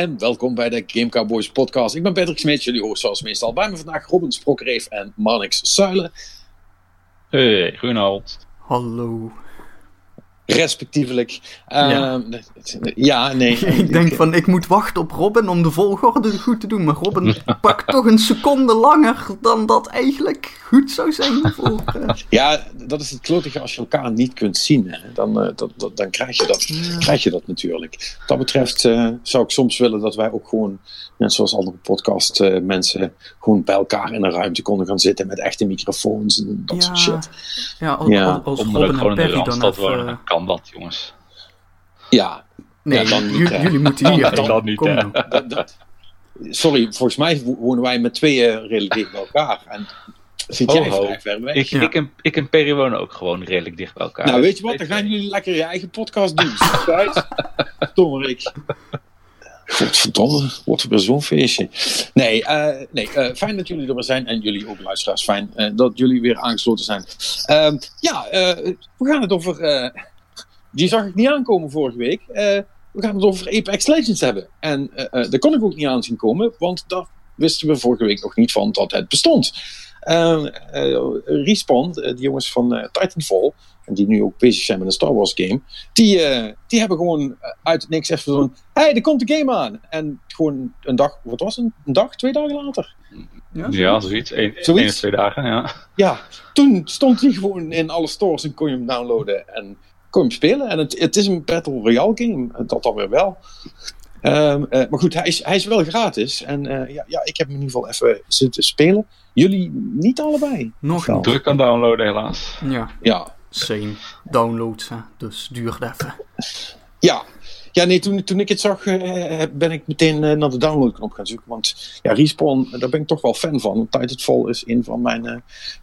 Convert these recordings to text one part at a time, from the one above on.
En welkom bij de Game Cowboys podcast. Ik ben Patrick Smit, jullie host zoals meestal. Bij me vandaag Robin Sprokkereef en Marnix Zuilen. Hey, goedenavond. Hallo. Respectievelijk. Ja. Ehm, ja, nee. Ik denk van, ik moet wachten op Robin om de volgorde goed te doen. Maar Robin pakt toch een seconde langer dan dat eigenlijk goed zou zijn voor... eh, Ja, dat is het klotige als je elkaar niet kunt zien. Hè. Dan, eh, dat, dat, dan krijg, je dat, krijg je dat natuurlijk. Wat dat betreft eh, zou ik soms willen dat wij ook gewoon, net zoals andere podcast eh, mensen, gewoon bij elkaar in een ruimte konden gaan zitten met echte microfoons en dat soort Ja. shit. Ja, als, Ja, Robin gewoon en Perry dan even... kan dat, jongens. Ja, Nee, Ja, niet, jullie moeten hier. Dan- dan niet, Kom dat, dat- sorry, volgens mij wo- wonen wij met tweeën redelijk dicht bij elkaar. En zit jij Ho, ho. vrij ver weg. Ik, Ja. ik, en, ik en Perry wonen ook gewoon redelijk dicht bij elkaar. Nou, weet je wat? Dan gaan jullie lekker je eigen podcast doen. Uit. Dommerik. Godverdomme, wordt weer zo'n feestje. Nee, eh, nee eh, fijn dat jullie er weer zijn. En jullie ook, luisteraars, fijn eh, dat jullie weer aangesloten zijn. Ehm, ja, eh, we gaan het over... die zag ik niet aankomen vorige week. Eh, we gaan het over Apex Legends hebben. En eh, eh, daar kon ik ook niet aan zien komen, want daar wisten we vorige week nog niet van dat het bestond. Ehm, eh, Respawn, die jongens van eh, Titanfall, en die nu ook bezig zijn met een Star Wars game, die, eh, die hebben gewoon uit het niks even zo'n, hey, er komt de game aan. En gewoon een dag, wat was het, een dag, twee dagen later. Ja, zoiets. Eén Zoiets? één of twee dagen, ja. Ja, toen stond hij gewoon in alle stores en kon je hem downloaden en kon je hem spelen. En het, het is een Battle Royale game, dat dan weer wel. Ehm, eh, maar goed, hij is, hij is wel gratis. En eh, ja, ja, ik heb hem in ieder geval even zitten spelen. Jullie niet allebei. Nog niet. Druk kan downloaden, helaas. Ja, Ja, same. Downloads, hè. dus duurt even. ja. Ja, nee, toen, toen ik het zag, eh, ben ik meteen eh, naar de downloadknop gaan zoeken. Want ja, Respawn, daar ben ik toch wel fan van. Want Titanfall is een van mijn eh,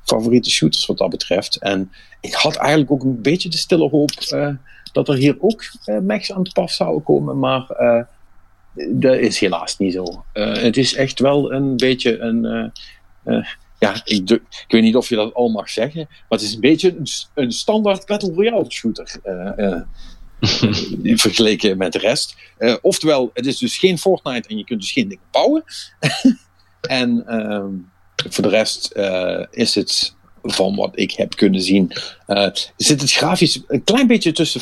favoriete shooters wat dat betreft. En ik had eigenlijk ook een beetje de stille hoop eh, dat er hier ook eh mechs aan te pas zouden komen. Maar eh, dat is helaas niet zo. Eh, het is echt wel een beetje een... eh, eh, ja, ik, ik weet niet of je dat al mag zeggen. Maar het is een beetje een, standaard Battle Royale shooter. eh, eh, vergeleken met de rest. Eh, oftewel, het is dus geen Fortnite en je kunt dus geen dingen bouwen. en ehm, voor de rest eh, is het, van wat ik heb kunnen zien, eh, zit het grafisch een klein beetje tussen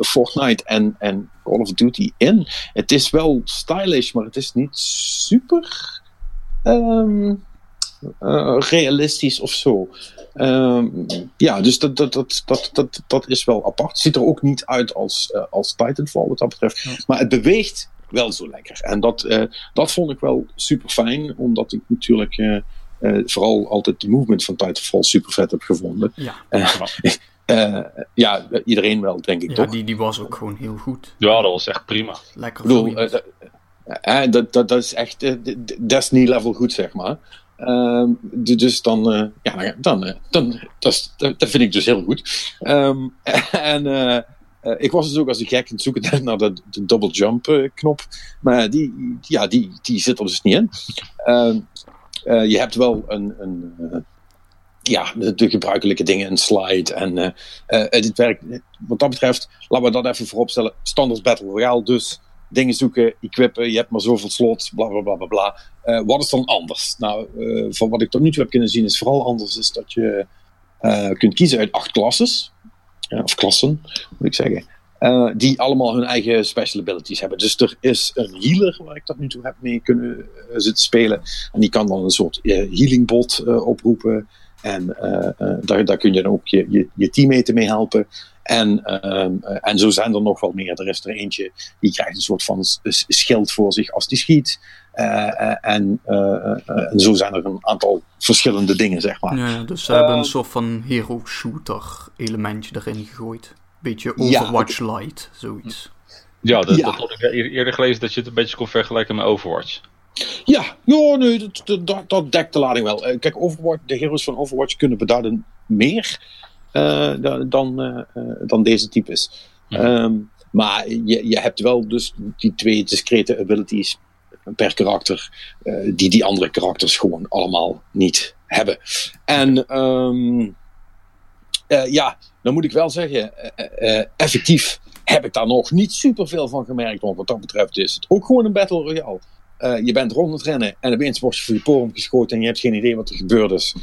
Fortnite en, en Call of Duty in. Het is wel stylish, maar het is niet super ehm, eh, realistisch of zo. Ehm, ja, dus dat, dat, dat, dat, dat, dat is wel apart. Ziet er ook niet uit als, eh, als Titanfall wat dat betreft. Maar het beweegt wel zo lekker. En dat, eh, dat vond ik wel super fijn, omdat ik natuurlijk eh, eh, vooral altijd de movement van Titanfall super vet heb gevonden. Ja, ja, iedereen wel, denk ik ja toch? die, die was ook gewoon heel goed. Ja, dat was echt prima. Lekker Ik bedoel, dat, dat, dat is echt Destiny-level goed, zeg maar. Ehm, dus dan, eh, ja, dan, dan, eh, dan dat, dat, vind ik dus heel goed. Ehm, en eh, ik was dus ook als een gek aan het zoeken naar de, de double jump knop. Maar die, ja, die, die zit er dus niet in. Ehm, eh, je hebt wel een, een ja, de, gebruikelijke dingen, een slide. En dit werkt, wat dat betreft, laten we dat even vooropstellen. Standaard Battle Royale, dus dingen zoeken, equippen, je hebt maar zoveel slots, bla bla bla bla bla. Eh, wat is dan anders? Nou, eh, van wat ik tot nu toe heb kunnen zien, is vooral anders is dat je eh, kunt kiezen uit acht klasses. Of klassen, moet ik zeggen. die allemaal hun eigen special abilities hebben. Dus er is een healer waar ik tot nu toe heb mee kunnen zitten spelen. En die kan dan een soort healing bot oproepen. En daar, daar kun je dan ook je, je, je mee helpen. En, ehm, eh, en zo zijn er nog wel meer. Er is er eentje die krijgt een soort van schild voor zich als die schiet. Eh, eh, en, en zo zijn er een aantal verschillende dingen, zeg maar. Ja, dus ze hebben een soort van hero shooter elementje erin gegooid. Beetje Ja, Overwatch light, zoiets. Ja, dat, Ja. dat had ik eer- eerder gelezen dat je het een beetje kon vergelijken met Overwatch. Ja, ja nee, dat, dat- dekt de lading wel. Kijk, Overwatch, de heroes van Overwatch kunnen beduiden meer dan, eh, eh, dan deze types. Mhm. Ehm, maar je, je hebt wel dus die twee discrete abilities per karakter, eh, die die andere karakters gewoon allemaal niet hebben. En ehm, eh, ja, dan moet ik wel zeggen, eh, eh, eh, effectief heb ik daar nog niet superveel van gemerkt. Want wat dat betreft is het ook gewoon een Battle Royale. Eh, je bent rond het rennen en opeens word je voor je porum geschoten en je hebt geen idee wat er gebeurd is.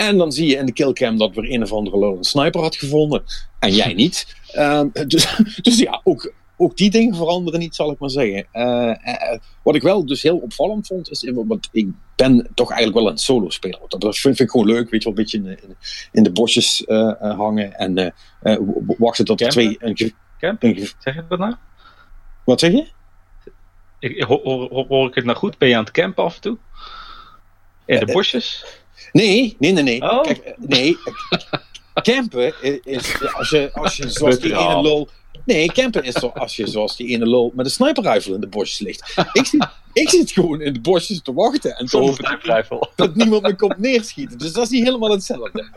En dan zie je in de killcam dat weer een of andere een sniper had gevonden. En jij niet. Ehm, dus, dus ja, ook, ook die dingen veranderen niet, zal ik maar zeggen. Eh, eh, wat ik wel dus heel opvallend vond, is, want ik ben toch eigenlijk wel een solo speler. Dat vind, ik gewoon leuk, weet je wel, een beetje in, de- in de bosjes eh, hangen en wachten tot er Campen? twee... Een, ge- Camp? een Zeg je dat nou? wat zeg je? Ik, hoor, hoor, hoor ik het nou goed? Ben je aan het campen af en toe? In de bosjes? Nee, nee, nee, nee. Oh. Kijk, nee. Campen is als je, als je zoals die ene lul. Nee, campen is zo als je zoals die ene lul met een sniperrifle in de bosjes ligt. Ik zit, ik zit gewoon in de bosjes te wachten en te hopen dat, dat niemand me komt neerschieten. Dus dat is niet helemaal hetzelfde.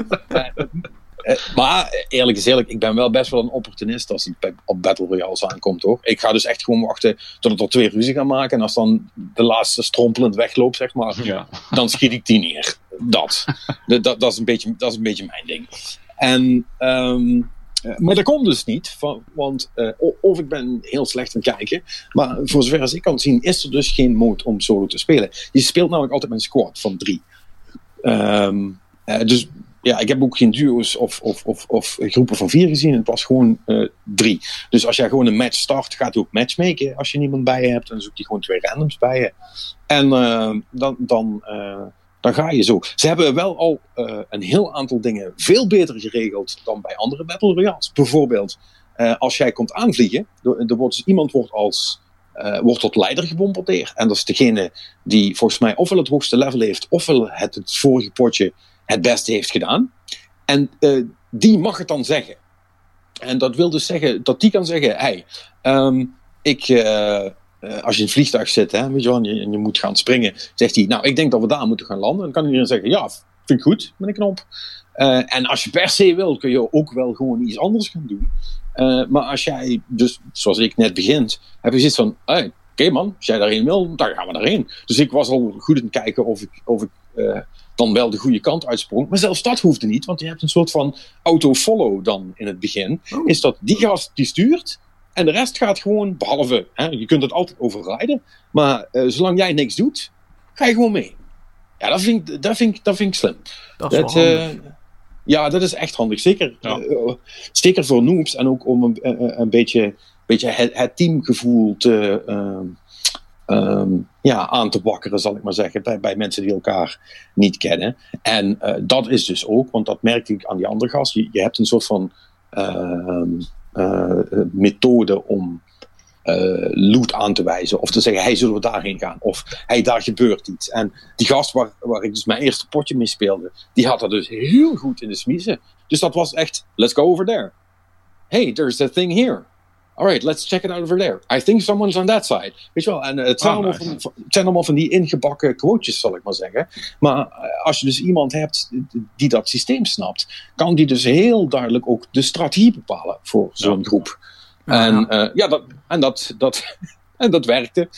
Maar eh, eerlijk is eerlijk, ik ben wel best wel een opportunist als het op Battle Royales aankomt hoor. Ik ga dus echt gewoon wachten totdat er twee ruzie gaan maken. En als dan de laatste strompelend wegloopt, zeg maar, Ja. dan schiet ik die neer. Dat. Dat, dat, is, een beetje, dat is een beetje mijn ding. En, ehm, eh, maar dat komt dus niet, van, want eh, of ik ben heel slecht aan het kijken, maar voor zover als ik kan zien, is er dus geen mode om solo te spelen. Je speelt namelijk altijd met een squad van drie. Ehm, eh, dus ja, ik heb ook geen duo's of, of, of, of groepen van vier gezien. Het was gewoon drie. Dus als jij gewoon een match start, gaat hij ook matchmaken als je niemand bij je hebt. Dan zoekt hij gewoon twee randoms bij je. En dan, dan, dan ga je zo. Ze hebben wel al eh, een heel aantal dingen veel beter geregeld dan bij andere Battle Royales. Bijvoorbeeld, eh, als jij komt aanvliegen, er, wordt dus iemand wordt als eh, wordt tot leider gebombardeerd. En dat is degene die volgens mij ofwel het hoogste level heeft, ofwel het, het vorige potje het beste heeft gedaan. En die mag het dan zeggen. En dat wil dus zeggen dat die kan zeggen: hey, ehm, ik, eh, als je in een vliegtuig zit hè, weet je wel, en, je, en je moet gaan springen, zegt hij: Nou, ik denk dat we daar moeten gaan landen. Dan kan iedereen zeggen: Ja, vind ik goed met een knop. Eh, en als je per se wil, kun je ook wel gewoon iets anders gaan doen. Eh, maar als jij, dus zoals ik net begint, heb je zoiets van: hey, Oké man, als jij daarheen wil, dan gaan we daarheen. Dus ik was al goed aan het kijken of ik, of ik dan wel de goede kant uitsprong. Maar zelfs dat hoefde niet, want je hebt een soort van auto-follow dan in het begin. Oh. Is dat die gast die stuurt en de rest gaat gewoon, behalve, hè, je kunt het altijd overrijden. Maar eh, zolang jij niks doet, ga je gewoon mee. Ja, dat vind ik, dat vind ik, dat vind ik slim. Dat is Dat, wel eh, ja, dat is echt handig. Zeker, Ja. eh, zeker voor noobs en ook om een, een, een beetje, beetje het, het teamgevoel te, ehm, ehm, ja, aan te wakkeren, zal ik maar zeggen, bij, bij mensen die elkaar niet kennen. En eh, dat is dus ook, want dat merkte ik aan die andere gast, je, je hebt een soort van ehm, eh, methode om eh, loot aan te wijzen. Of te zeggen, hey, zullen we daarheen gaan? Of hey, daar gebeurt iets. En die gast waar, waar ik dus mijn eerste potje mee speelde, die had dat dus heel goed in de smiezen. Dus dat was echt, let's go over there. Hey, there's that thing here. Alright, let's check it out over there. I think someone's on that side. Weet je wel, en eh, het, zijn Ah, allemaal nice. van, van- het zijn allemaal van die ingebakken quotejes, zal ik maar zeggen. Maar eh, als je dus iemand hebt die dat systeem snapt, kan die dus heel duidelijk ook de strategie bepalen voor zo'n groep. Ja, en ja. eh, ja, dat, en, dat, dat, en dat werkte.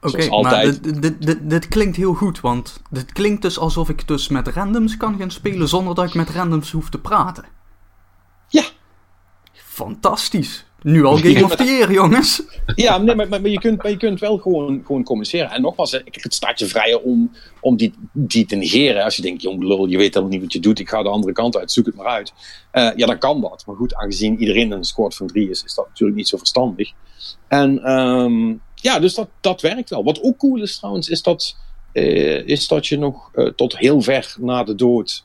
Oké, maar altijd. dit, dit, dit, dit klinkt heel goed, want dit klinkt dus alsof ik dus met randoms kan gaan spelen zonder dat ik met randoms hoef te praten. Ja. Fantastisch. Nu al Game of the Year, jongens. Ja, nee, maar, je, kunt, maar je kunt wel gewoon, gewoon communiceren. En nogmaals, kijk, het staat je vrij om, om die, die te negeren. Als je denkt, jong lul, je weet helemaal niet wat je doet. Ik ga de andere kant uit, zoek het maar uit. Eh, ja, dan kan dat. Maar goed, aangezien iedereen een squad van drie is, is dat natuurlijk niet zo verstandig. En ehm, ja, dus dat, dat werkt wel. Wat ook cool is trouwens, is dat, eh, is dat je nog eh, tot heel ver na de dood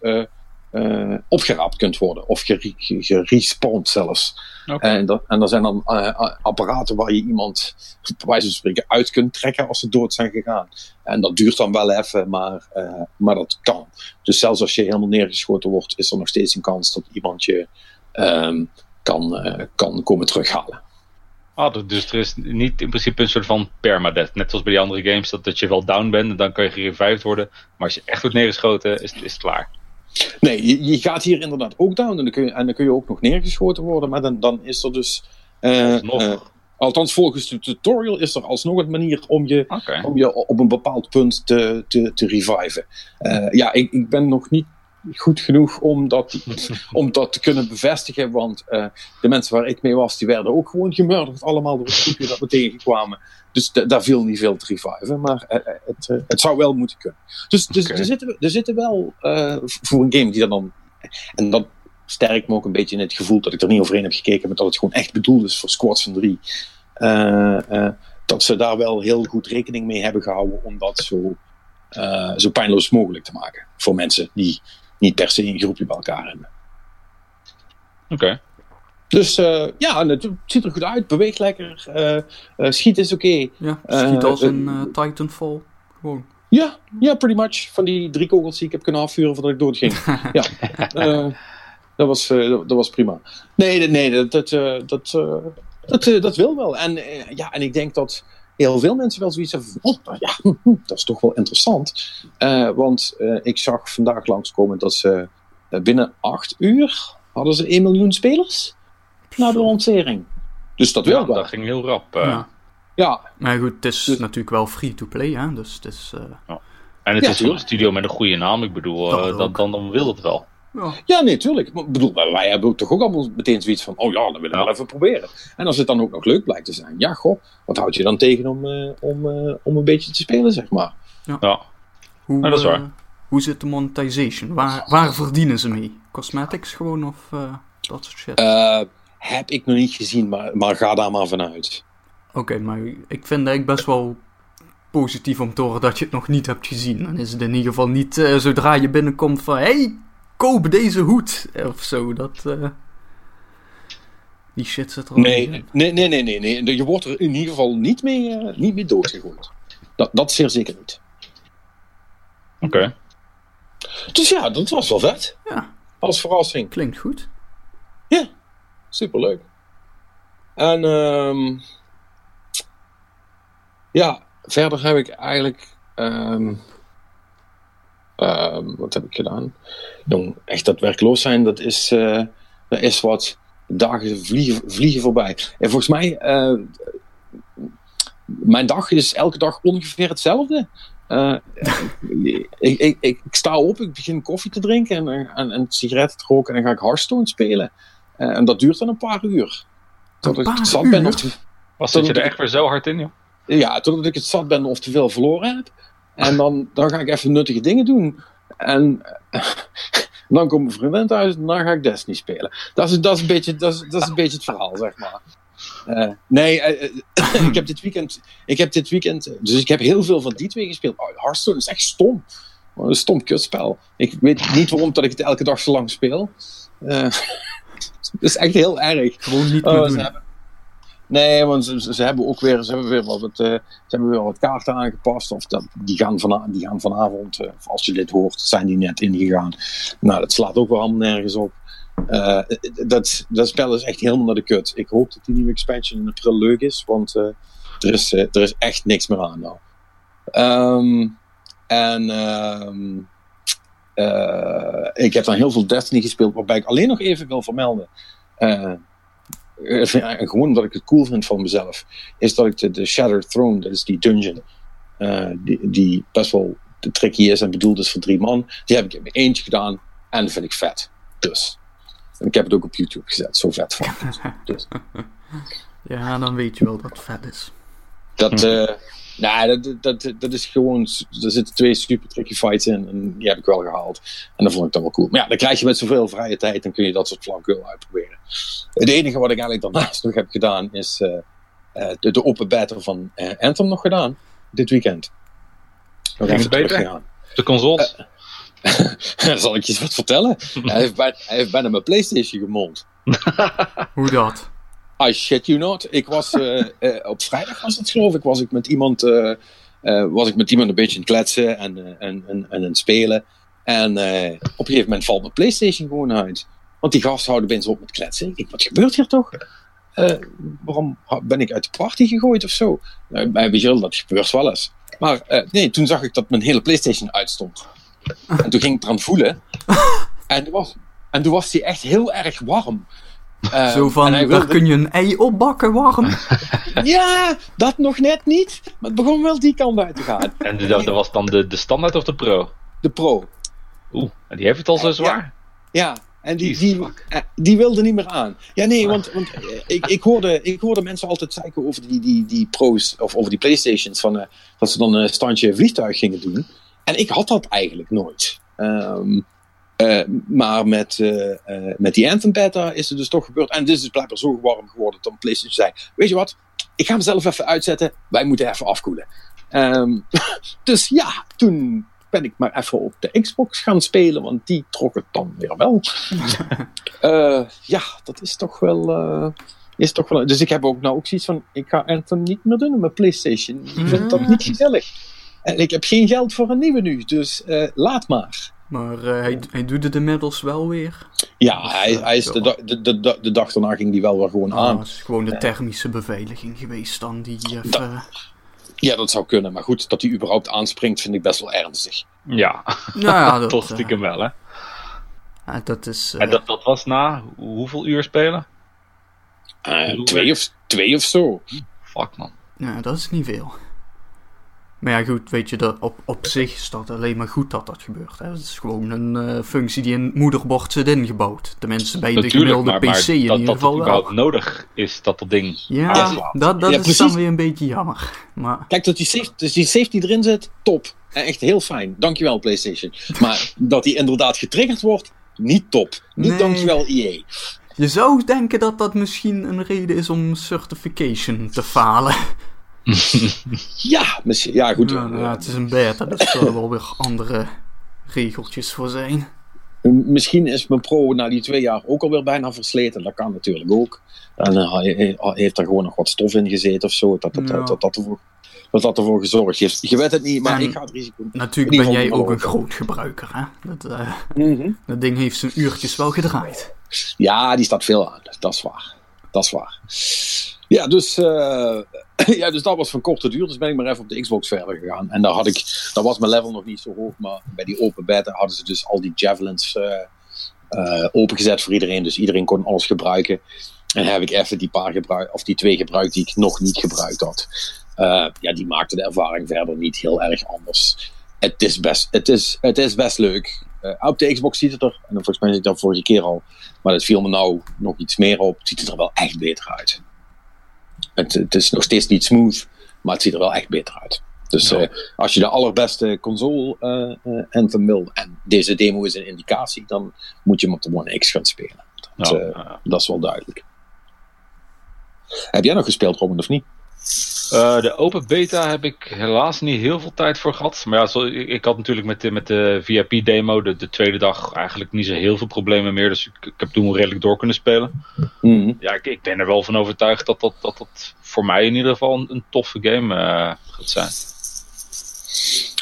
eh, eh, opgeraapt kunt worden. Of gere- ge- gerespawnd zelfs. En, dat, en er zijn dan eh, apparaten waar je iemand, bij wijze van spreken, uit kunt trekken als ze dood zijn gegaan. En dat duurt dan wel even, maar, eh, maar dat kan. Dus zelfs als je helemaal neergeschoten wordt, is er nog steeds een kans dat iemand je ehm, kan, eh, kan komen terughalen. Ah, dus- dus er is niet in principe een soort van permadeath. Net zoals bij die andere games, dat, dat je wel down bent en dan kan je gerevived worden. Maar als je echt wordt neergeschoten, is, is het klaar. Nee, je, je gaat hier inderdaad ook down en dan kun je, en dan kun je ook nog neergeschoten worden, maar dan, dan is er dus. eh, eh, althans, volgens de tutorial is er alsnog een manier om je om je op een bepaald punt te, te, te reviven. Eh, ja, ik, ik ben nog niet goed genoeg om dat, om dat te kunnen bevestigen. Want eh, de mensen waar ik mee was, die werden ook gewoon gemurderd. Allemaal door het groepje dat we tegenkwamen. Dus daar viel niet veel te reviven. Maar eh, eh, het, het zou wel moeten kunnen. Dus, dus er, zitten, er zitten wel voor een game die dan... En dat sterkt me ook een beetje in het gevoel dat ik er niet overheen heb gekeken. Maar dat het gewoon echt bedoeld is voor squads van drie. Dat ze daar wel heel goed rekening mee hebben gehouden om dat zo, zo pijnloos mogelijk te maken. Voor mensen die niet per se een groepje bij elkaar hebben. Oké. Dus eh, ja, het ziet er goed uit, beweegt lekker, eh eh, schiet is oké. Ja, schiet als eh, eh, Titanfall. Gewoon. Ja, ja, pretty much. Van die drie kogels die ik heb kunnen afvuren voordat ik doodging. ja, eh, dat, was, eh, dat, dat was prima. Nee, nee, dat, dat, eh, dat, eh, dat, eh, dat wil wel. En, ja, en ik denk dat heel veel mensen wel zoiets hebben van, oh, ja, hm, hm, dat is toch wel interessant. Eh, want eh, ik zag vandaag langskomen dat ze eh, binnen acht uur hadden ze 1 miljoen spelers na de lancering. Dus dat wil Ja, wel. dat ging heel rap. eh. Ja. Ja, Maar goed, het is Dus- natuurlijk wel free-to-play, hè. Dus het is... eh, En het Ja, is een studio met een goede naam. Ik bedoel, Dat dan, dan, dan wil het wel. Ja. Ja, nee, tuurlijk. Ik bedoel, wij hebben toch ook allemaal meteen zoiets van, oh ja, dan willen we Ja. wel even proberen. En als het dan ook nog leuk blijkt te zijn, ja, goh, wat houd je dan tegen om, eh, om, eh, om een beetje te spelen, zeg maar. Ja. Hoe, Ja, dat is eh, waar. hoe zit de monetization? Waar, waar verdienen ze mee? Cosmetics gewoon of eh, dat soort shit? Eh, heb ik nog niet gezien, maar, maar ga daar maar vanuit. Oké, maar ik vind eigenlijk best wel positief om te horen dat je het nog niet hebt gezien. Dan is het in ieder geval niet eh, zodra je binnenkomt van... hey, koop deze hoed! Of zo, dat... eh, die shit zit er al Nee, in. nee, nee, nee, nee, nee. Je wordt er in ieder geval niet mee, eh, niet mee doodgegooid. Dat, dat zeer zeker niet. Oké. Dus ja, dat was wel vet. Ja, Als verrassing. klinkt goed. Ja, superleuk. En ehm ja, verder heb ik eigenlijk. ehm, ehm, wat heb ik gedaan? Jong, echt dat werkloos zijn, dat is, eh, dat is wat dagen vliegen, vliegen voorbij. En volgens mij, eh, mijn dag is elke dag ongeveer hetzelfde. Eh, ik, ik, ik, ik sta op, ik begin koffie te drinken en, en, en sigaretten te roken en dan ga ik Hearthstone spelen. Eh, en dat duurt dan een paar uur. Totdat ik zat ben of te, Was zit je er echt weer zo hard in, joh? ja, totdat ik het zat ben of te veel verloren heb. En dan, dan ga ik even nuttige dingen doen. En dan komt mijn vriendin thuis en dan ga ik Destiny spelen. Dat is, dat is, een, beetje, dat is, dat is een beetje het verhaal, zeg maar. Eh, nee, eh, eh, ik heb dit weekend, ik heb dit weekend, dus ik heb heel veel van die twee gespeeld. Oh, Hearthstone is echt stom. Wat Een stom kutspel. Ik weet niet waarom dat ik het elke dag zo lang speel. Eh, het is echt heel erg. Gewoon niet Oh, meer doen. hebben- Nee, want ze, hebben ook weer, ze hebben weer wat, eh, ze hebben weer wat kaarten aangepast. Of dat, die, gaan vana, die gaan vanavond, eh, als je dit hoort, zijn die net ingegaan. Nou, dat slaat ook wel helemaal nergens op. Eh, dat, dat spel is echt helemaal naar de kut. Ik hoop dat die nieuwe expansion in april leuk is, want er, is, er is echt niks meer aan nou. Ehm, en ehm, eh, ik heb dan heel veel Destiny gespeeld, waarbij ik alleen nog even wil vermelden. Eh, eh, gewoon omdat ik het cool vind van mezelf, is dat ik de, de Shattered Throne, dat is die dungeon, eh, die, die best wel tricky is en bedoeld is voor drie man, die heb ik in mijn eentje gedaan en dat vind ik vet. Dus. En ik heb het ook op YouTube gezet, zo vet van. Dus. Ja, dan weet je wel dat het vet is. Dat, eh nou, dat, dat, dat is gewoon. Er zitten twee super tricky fights in. En die heb ik wel gehaald. En dat vond ik dan wel cool. Maar ja, dan krijg je met zoveel vrije tijd. Dan kun je dat soort flauwekul uitproberen. Het enige wat ik eigenlijk daarnaast nog heb gedaan. Is eh, eh, de, de open beta van eh, Anthem nog gedaan. Dit weekend. Nog Ging het beter? De consoles? Dan zal ik je wat vertellen. hij, heeft bijna, hij heeft bijna mijn PlayStation gemold. Hoe dat? I shit you not. Ik was eh, eh, op vrijdag was het geloof ik, was ik met iemand, eh, was ik met iemand een beetje aan het kletsen en, en, en, en aan het spelen. En op een gegeven moment valt mijn PlayStation gewoon uit. Want die gasten houden opeens op met kletsen. Ik denk, wat gebeurt hier toch? Waarom ben ik uit de party gegooid of zo? Je wel, dat gebeurt wel eens. Maar nee, toen zag ik dat mijn hele PlayStation uitstond. En toen ging ik eraan voelen. En toen was, en toen was die echt heel erg warm. Zo van, en hij daar wilde- kun je een ei opbakken warm. ja, dat nog net niet. Maar het begon wel die kant uit te gaan. En dat, dat was dan de, de standaard of de pro? De Pro. Oeh, en die heeft het al zo zwaar? Ja, en die, die, eh, die wilde niet meer aan. Ja, nee, want, want eh, ik, ik, hoorde, ik hoorde mensen altijd zeiken over die, die, die pro's of over die Playstations. Van, eh, dat ze dan een standje vliegtuig gingen doen. En ik had dat eigenlijk nooit. Ehm, eh, maar met, eh, eh, met die Anthem Beta is het dus toch gebeurd. En het is dus blijkbaar zo warm geworden dat PlayStation zei: Weet je wat, ik ga mezelf even uitzetten. Wij moeten even afkoelen. Ehm, dus ja, toen ben ik maar even op de Xbox gaan spelen, want die trok het dan weer wel. Ja, dat is toch wel. is toch wel dus ik heb ook nou ook zoiets van: ik ga Anthem niet meer doen op mijn PlayStation. Ik vind dat niet gezellig. En ik heb geen geld voor een nieuwe nu, dus laat maar. Maar eh, hij, hij doet het inmiddels wel weer. Ja, hij, hij is de, da- de, de, de, de dag daarna ging die wel weer gewoon Ah, aan. het is gewoon de thermische beveiliging geweest dan die even... Ja, dat zou kunnen, maar goed, dat hij überhaupt aanspringt vind ik best wel ernstig. Ja, Nou ja, dat, toch eh, stiekem wel, hè? ja, dat is... eh, En dat, dat was na hoeveel uur spelen? Eh, twee, of, twee of zo. Fuck, man. Ja, dat is niet veel. Maar ja, goed, weet je, dat op, op zich is dat alleen maar goed dat dat gebeurt. Hè? Het is gewoon een eh, functie die in het moederbord zit ingebouwd. Tenminste, bij de gemiddelde maar, maar PC in dat, ieder dat geval het wel. überhaupt nodig is dat dat ding... Ja, dat, dat Ja, is precies. dan weer een beetje jammer. Maar Kijk, dat die, safe, dus die safety erin zit, top. Echt heel fijn. Dankjewel, PlayStation. Maar dat die inderdaad getriggerd wordt, niet top. Niet Nee. dankjewel, EA. je zou denken dat dat misschien een reden is om certification te falen. Ja, misschien, ja goed. Nou het is een beta, dus er wel weer andere regeltjes voor zijn. Misschien is mijn pro na die twee jaar ook alweer bijna versleten. Dat kan natuurlijk ook. En eh, hij- heeft er gewoon nog wat stof in gezeten of zo. Dat dat, Ja. dat, dat, dat, ervoor, dat dat ervoor gezorgd heeft. Je weet het niet, maar En ik ga het risico. Natuurlijk ben jij ook een groot gebruiker, hè? Dat, eh, Mhm. dat ding heeft zijn uurtjes wel gedraaid. Ja, die staat veel aan. Dat is waar. Dat is waar. Ja, dus, eh, ja, dus dat was van korte duur. Dus ben ik maar even op de Xbox verder gegaan. En daar, had ik, daar was mijn level nog niet zo hoog. Maar bij die open beta hadden ze dus al die javelins eh, eh, opengezet voor iedereen. Dus iedereen kon alles gebruiken. En heb ik even die paar gebruikt, of die twee gebruikt die ik nog niet gebruikt had. Eh, ja, die maakte de ervaring verder niet heel erg anders. Het is best, het is, het is best leuk. Op de Xbox ziet het er, en volgens mij zei ik dat vorige keer al, maar het viel me nou nog iets meer op. Het ziet er wel echt beter uit. Het, het is nog steeds niet smooth, maar het ziet er wel echt beter uit. Dus Ja. eh, als je de allerbeste console eh, eh, Anthem wil, en deze demo is een indicatie, dan moet je hem op de One X gaan spelen. Dat, eh, ja. dat is wel duidelijk. Heb jij nog gespeeld, Robin, of niet? Eh, de open beta heb ik helaas niet heel veel tijd voor gehad. Maar ja, zo, ik, ik had natuurlijk met de, met de VIP-demo de, de tweede dag eigenlijk niet zo heel veel problemen meer. Dus ik, ik heb toen redelijk door kunnen spelen. Mhm. Ja, ik, ik ben er wel van overtuigd dat dat, dat, dat voor mij in ieder geval een, een toffe game eh, gaat zijn.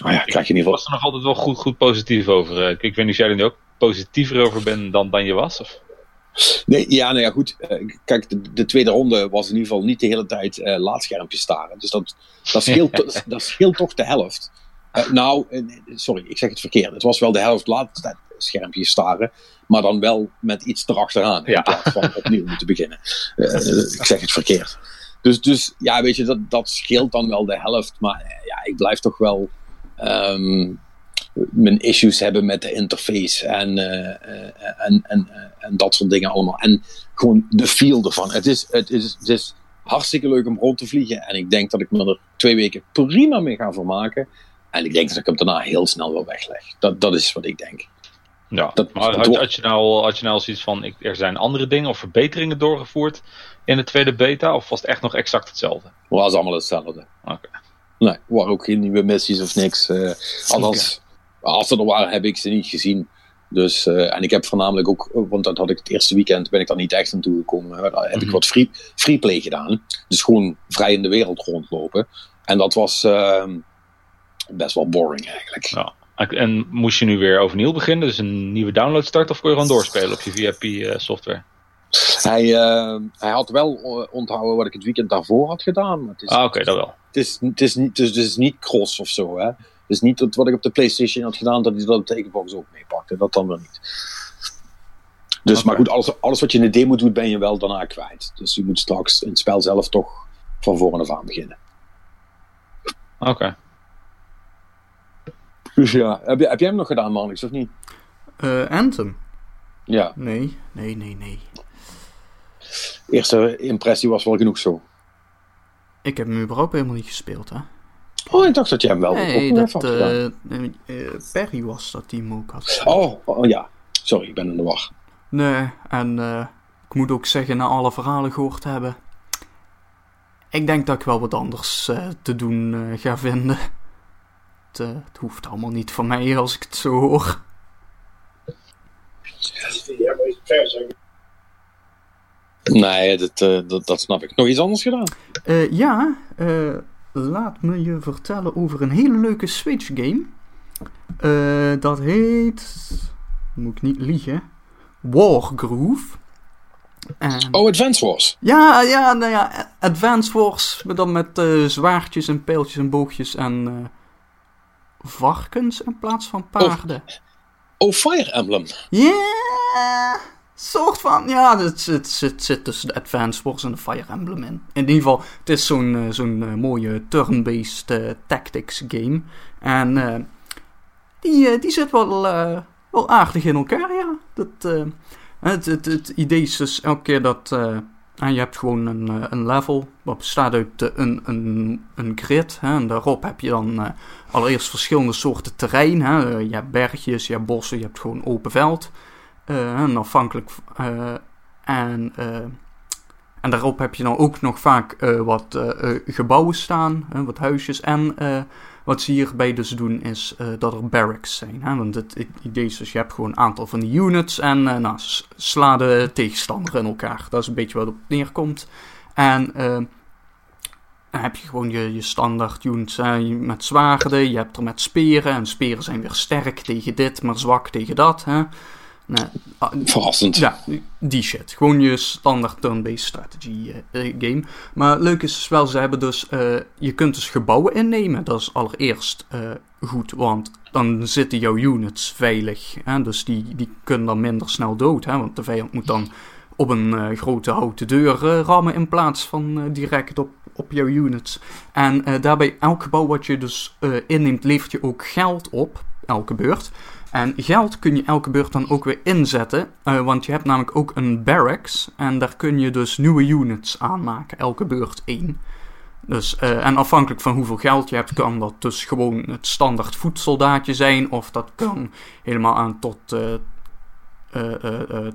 Ah ja, je in ieder Ik geval. was er nog altijd wel goed, goed positief over. Eh, Ik, ik weet niet of jij er nu ook positiever over bent dan, dan je was. Of? Nee, ja, nou ja, goed. Eh, kijk, de, de tweede ronde was in ieder geval niet de hele tijd eh laadschermpje staren. Dus dat, dat, scheelt, dat scheelt toch de helft. Eh, nou, sorry, ik zeg het verkeerd. Het was wel de helft laadschermpje staren. Maar dan wel met iets erachteraan. Ja. In plaats van opnieuw moeten beginnen. Ik zeg het verkeerd. Dus, dus ja, weet je, dat, dat scheelt dan wel de helft. Maar ja, ik blijf toch wel ehm, mijn issues hebben met de interface en, eh, eh, en, en, eh, en dat soort dingen allemaal. En gewoon de feel ervan. Het is, het, is, het is hartstikke leuk om rond te vliegen. En ik denk dat ik me er twee weken prima mee ga vermaken. En ik denk dat ik hem daarna heel snel wel wegleg. Dat, dat is wat ik denk. Ja, Dat- maar had, je nou, had je nou zoiets van, ik, er zijn andere dingen of verbeteringen doorgevoerd in de tweede beta? Of was het echt nog exact hetzelfde? Het was allemaal hetzelfde. Oké. Nee, waren ook geen nieuwe missies of niks. althans, als ze er waren, heb ik ze niet gezien. Dus, eh, en ik heb voornamelijk ook, want dat had ik het eerste weekend, ben ik daar niet echt aan toegekomen. Daar heb ik Mhm. wat free, freeplay gedaan. Dus gewoon vrij in de wereld rondlopen. En dat was ehm, best wel boring eigenlijk. Ja. En moest je nu weer overnieuw beginnen, dus een nieuwe download starten, of kon je gewoon doorspelen op je VIP-software? Hij, eh, hij had wel eh, onthouden wat ik het weekend daarvoor had gedaan. Maar het is, ah, oké, dat wel. het is, het is, niet, dus het is niet cross of zo. Hè? Het is niet dat wat ik op de PlayStation had gedaan, dat hij dat op de Xbox ook meepakte. Dat dan wel niet. Dus, maar goed, alles, alles wat je in de demo doet, ben je wel daarna kwijt. Dus je moet straks in het spel zelf toch van voren af aan beginnen. Oké. Dus ja, heb, je, heb jij hem nog gedaan, Marnix, of niet? Eh, Anthem? Ja. Nee, nee, nee, nee. Eerste impressie was wel genoeg zo. Ik heb hem überhaupt helemaal niet gespeeld, hè? Oh, ik dacht dat jij hem wel Nee, dat, had eh, eh, Perry was dat die hem ook had. Oh, oh, ja. Sorry, ik ben in de war. Nee, en eh, ik moet ook zeggen, na alle verhalen gehoord te hebben... Ik denk dat ik wel wat anders eh, te doen eh, ga vinden. Het, het hoeft allemaal niet van mij als ik het zo hoor. Nee, dat, eh, dat, dat snap ik. Nog iets anders gedaan? Eh, ja, eh, laat me je vertellen over een hele leuke Switch game. Eh, dat heet, moet ik niet liegen, Wargroove. En, Oh, Advance Wars. ja, ja, nou ja, Advance Wars, maar dan met eh, zwaardjes en pijltjes en boogjes en eh, varkens in plaats van paarden. Oh, Fire Emblem. Ja, soort van. Ja, het, het, het zit tussen de Advance Wars en de Fire Emblem in. In ieder geval, het is zo'n eh, zo'n eh, mooie turn-based eh, tactics game. En die, die zit wel, wel aardig in elkaar, ja. Dat, het, het, het idee is dus elke keer dat... en je hebt gewoon een, een level wat bestaat uit een, een, een grid. Hè, en daarop heb je dan allereerst verschillende soorten terrein. Hè. Je hebt bergjes, je hebt bossen, je hebt gewoon open veld. Eh, en afhankelijk. eh, en, eh, en daarop heb je dan ook nog vaak wat gebouwen staan, wat huisjes. En wat ze hierbij dus doen is dat er barracks zijn. Hè? Want het, idee is dus je hebt gewoon een aantal van die units en nou, sla de tegenstander in elkaar. Dat is een beetje wat op neerkomt. En dan heb je gewoon je, je standaard units met zwaarden. Je hebt er met speren. En speren zijn weer sterk tegen dit, maar zwak tegen dat. Hè? Ah, Verrassend. ja, die shit. Gewoon je standaard turn-based strategy eh, eh, game. Maar leuk is wel, ze hebben dus... eh, je kunt dus gebouwen innemen. Dat is allereerst goed, want dan zitten jouw units veilig. Hè? Dus die, die kunnen dan minder snel dood. Hè? Want de vijand moet dan op een grote houten deur rammen... in plaats van direct op, op jouw units. En daarbij, elk gebouw wat je dus inneemt... levert je ook geld op, elke beurt... En geld kun je elke beurt dan ook weer inzetten. eh, want je hebt namelijk ook een barracks. En daar kun je dus nieuwe units aanmaken. Elke beurt één. Dus, eh, en afhankelijk van hoeveel geld je hebt, kan dat dus gewoon het standaard voedsoldaatje zijn. Of dat kan helemaal aan tot, eh,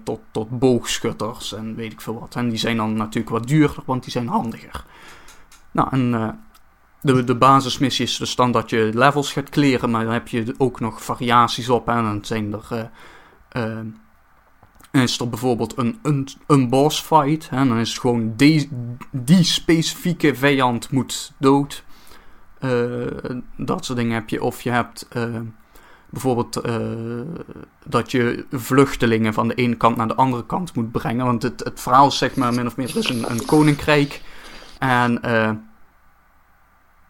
tot, tot boogschutters en weet ik veel wat. En die zijn dan natuurlijk wat duurder, want die zijn handiger. Nou, en de, de basismissie is dus dan dat je levels gaat kleren, maar dan heb je ook nog variaties op. En dan zijn er. eh, eh, is er bijvoorbeeld een, een, een boss fight. Hè, en dan is het gewoon die, die specifieke vijand moet dood. Eh, dat soort dingen heb je. Of je hebt bijvoorbeeld dat je vluchtelingen van de ene kant naar de andere kant moet brengen. Want het, het verhaal is zeg maar min of meer dus een, een koninkrijk. En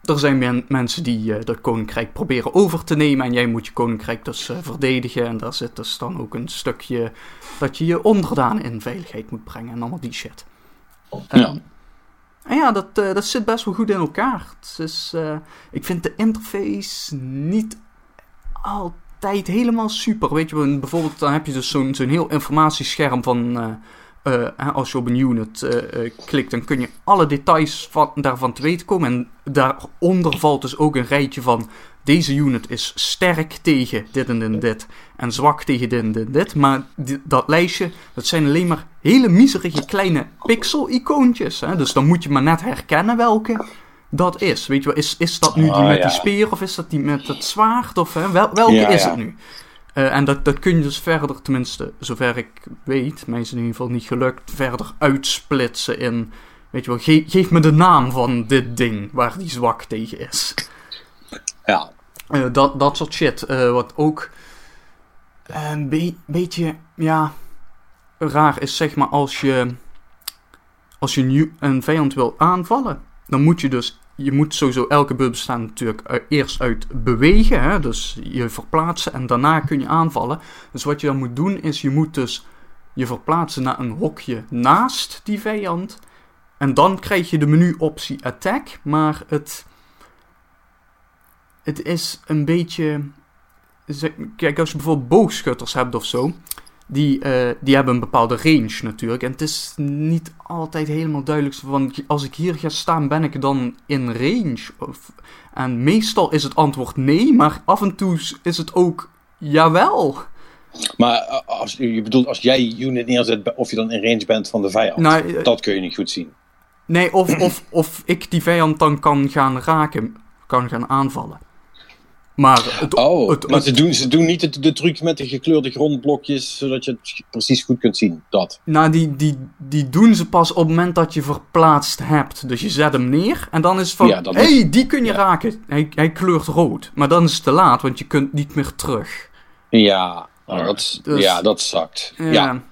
er zijn men- mensen die eh, dat koninkrijk proberen over te nemen. En jij moet je koninkrijk dus eh, verdedigen. En daar zit dus dan ook een stukje dat je je onderdanen in veiligheid moet brengen. En allemaal die shit. Ja. Ehm, en ja, dat, eh, dat zit best wel goed in elkaar. Ik vind de interface niet altijd helemaal super. Weet je, bijvoorbeeld dan heb je dus zo'n zo'n heel informatiescherm van... eh, als je op een unit eh, eh, klikt, dan kun je alle details van, daarvan te weten komen. En daaronder valt dus ook een rijtje van... Deze unit is sterk tegen dit en dit en dit. En zwak tegen dit en dit dit. Maar dat lijstje, dat zijn alleen maar hele miserige kleine pixel-icoontjes. Dus dan moet je maar net herkennen welke dat is. Weet je wel, is, is dat nu die Ah, met ja. die speer of is dat die met het zwaard? Of hè? Wel, welke Ja, is ja. het nu? Eh, en dat, dat kun je dus verder, tenminste, zover ik weet, mij is in ieder geval niet gelukt, verder uitsplitsen in, weet je wel, ge- geef me de naam van dit ding waar die zwak tegen is. Ja. Eh, dat, dat soort shit. eh, wat ook een be- beetje, ja, raar is, zeg maar, als je, als je nu een vijand wil aanvallen, dan moet je dus, je moet sowieso elke beurt bestaan natuurlijk eh, eerst uit bewegen, hè, dus je verplaatsen en daarna kun je aanvallen. Dus wat je dan moet doen is, je moet dus je verplaatsen naar een hokje naast die vijand. En dan krijg je de menu-optie attack, maar het, het is een beetje kijk, als je bijvoorbeeld boogschutters hebt of zo, die, eh, die hebben een bepaalde range natuurlijk. En het is niet altijd helemaal duidelijk van, als ik hier ga staan, ben ik dan in range? Of, en meestal is het antwoord nee, maar af en toe is het ook jawel. Maar eh, als, je bedoelt, als jij unit neerzet, of je dan in range bent van de vijand, nou, dat kun je niet goed zien. Nee, of, of, of ik die vijand dan kan gaan raken, kan gaan aanvallen. Maar, het, oh, het, maar ze, doen, ze doen niet de, de truc met de gekleurde grondblokjes, zodat je het precies goed kunt zien. Dat. Nou, die, die, die doen ze pas op het moment dat je verplaatst hebt. Dus je zet hem neer en dan is van, hé, hey, die kun je raken. Hij, hij kleurt rood. Maar dan is het te laat, want je kunt niet meer terug. Ja, nou, dat, dus, ja dat zakt. Ja, ja.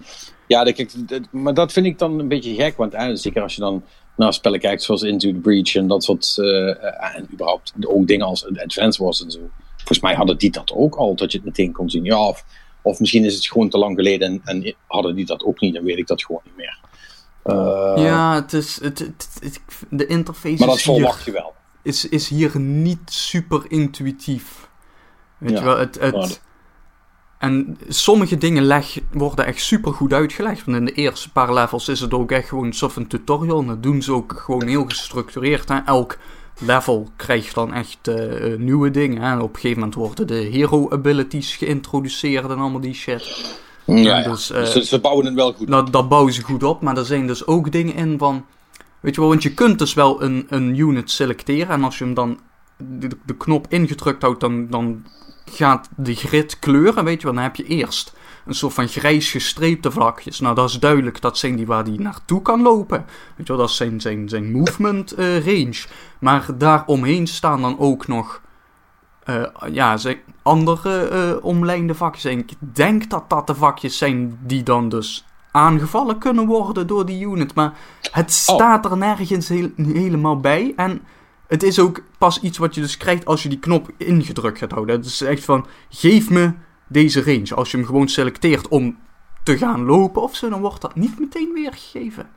ja kijk, maar dat vind ik dan een beetje gek, want zeker als je dan naar spellen kijkt zoals Into the Breach en dat soort, uh, en überhaupt ook dingen als Advance Wars en zo. Volgens mij hadden die dat ook al, dat je het meteen kon zien. Ja, of, of misschien is het gewoon te lang geleden en, en hadden die dat ook niet, dan weet ik dat gewoon niet meer. Uh, ja, het is, het, het, de interface maar dat verwacht je wel. Is, is hier niet super intuïtief. Weet je wel, het, het, en sommige dingen leg, worden echt super goed uitgelegd. Want in de eerste paar levels is het ook echt gewoon soort een tutorial. En dat doen ze ook gewoon heel gestructureerd. Hè. Elk level krijgt dan echt uh, nieuwe dingen. Hè. Op een gegeven moment worden de hero abilities geïntroduceerd en allemaal die shit. Ja, dus, uh, dus ze bouwen het wel goed dat, dat bouwen ze goed op. Maar er zijn dus ook dingen in van... Weet je wel, want je kunt dus wel een, een unit selecteren. En als je hem dan de, de knop ingedrukt houdt, dan, dan gaat de grid kleuren, weet je wel, dan heb je eerst een soort van grijs gestreepte vlakjes. Nou, dat is duidelijk, dat zijn die waar hij naartoe kan lopen. Weet je wel, dat is zijn, zijn, zijn movement uh, range. Maar daaromheen staan dan ook nog uh, ja, zijn andere uh, omlijnde vakjes. En ik denk dat dat de vakjes zijn die dan dus aangevallen kunnen worden door die unit. Maar het oh. staat er nergens heel, helemaal bij. En het is ook pas iets wat je dus krijgt als je die knop ingedrukt gaat houden. Het is echt van, geef me deze range. Als je hem gewoon selecteert om te gaan lopen of zo, dan wordt dat niet meteen weergegeven.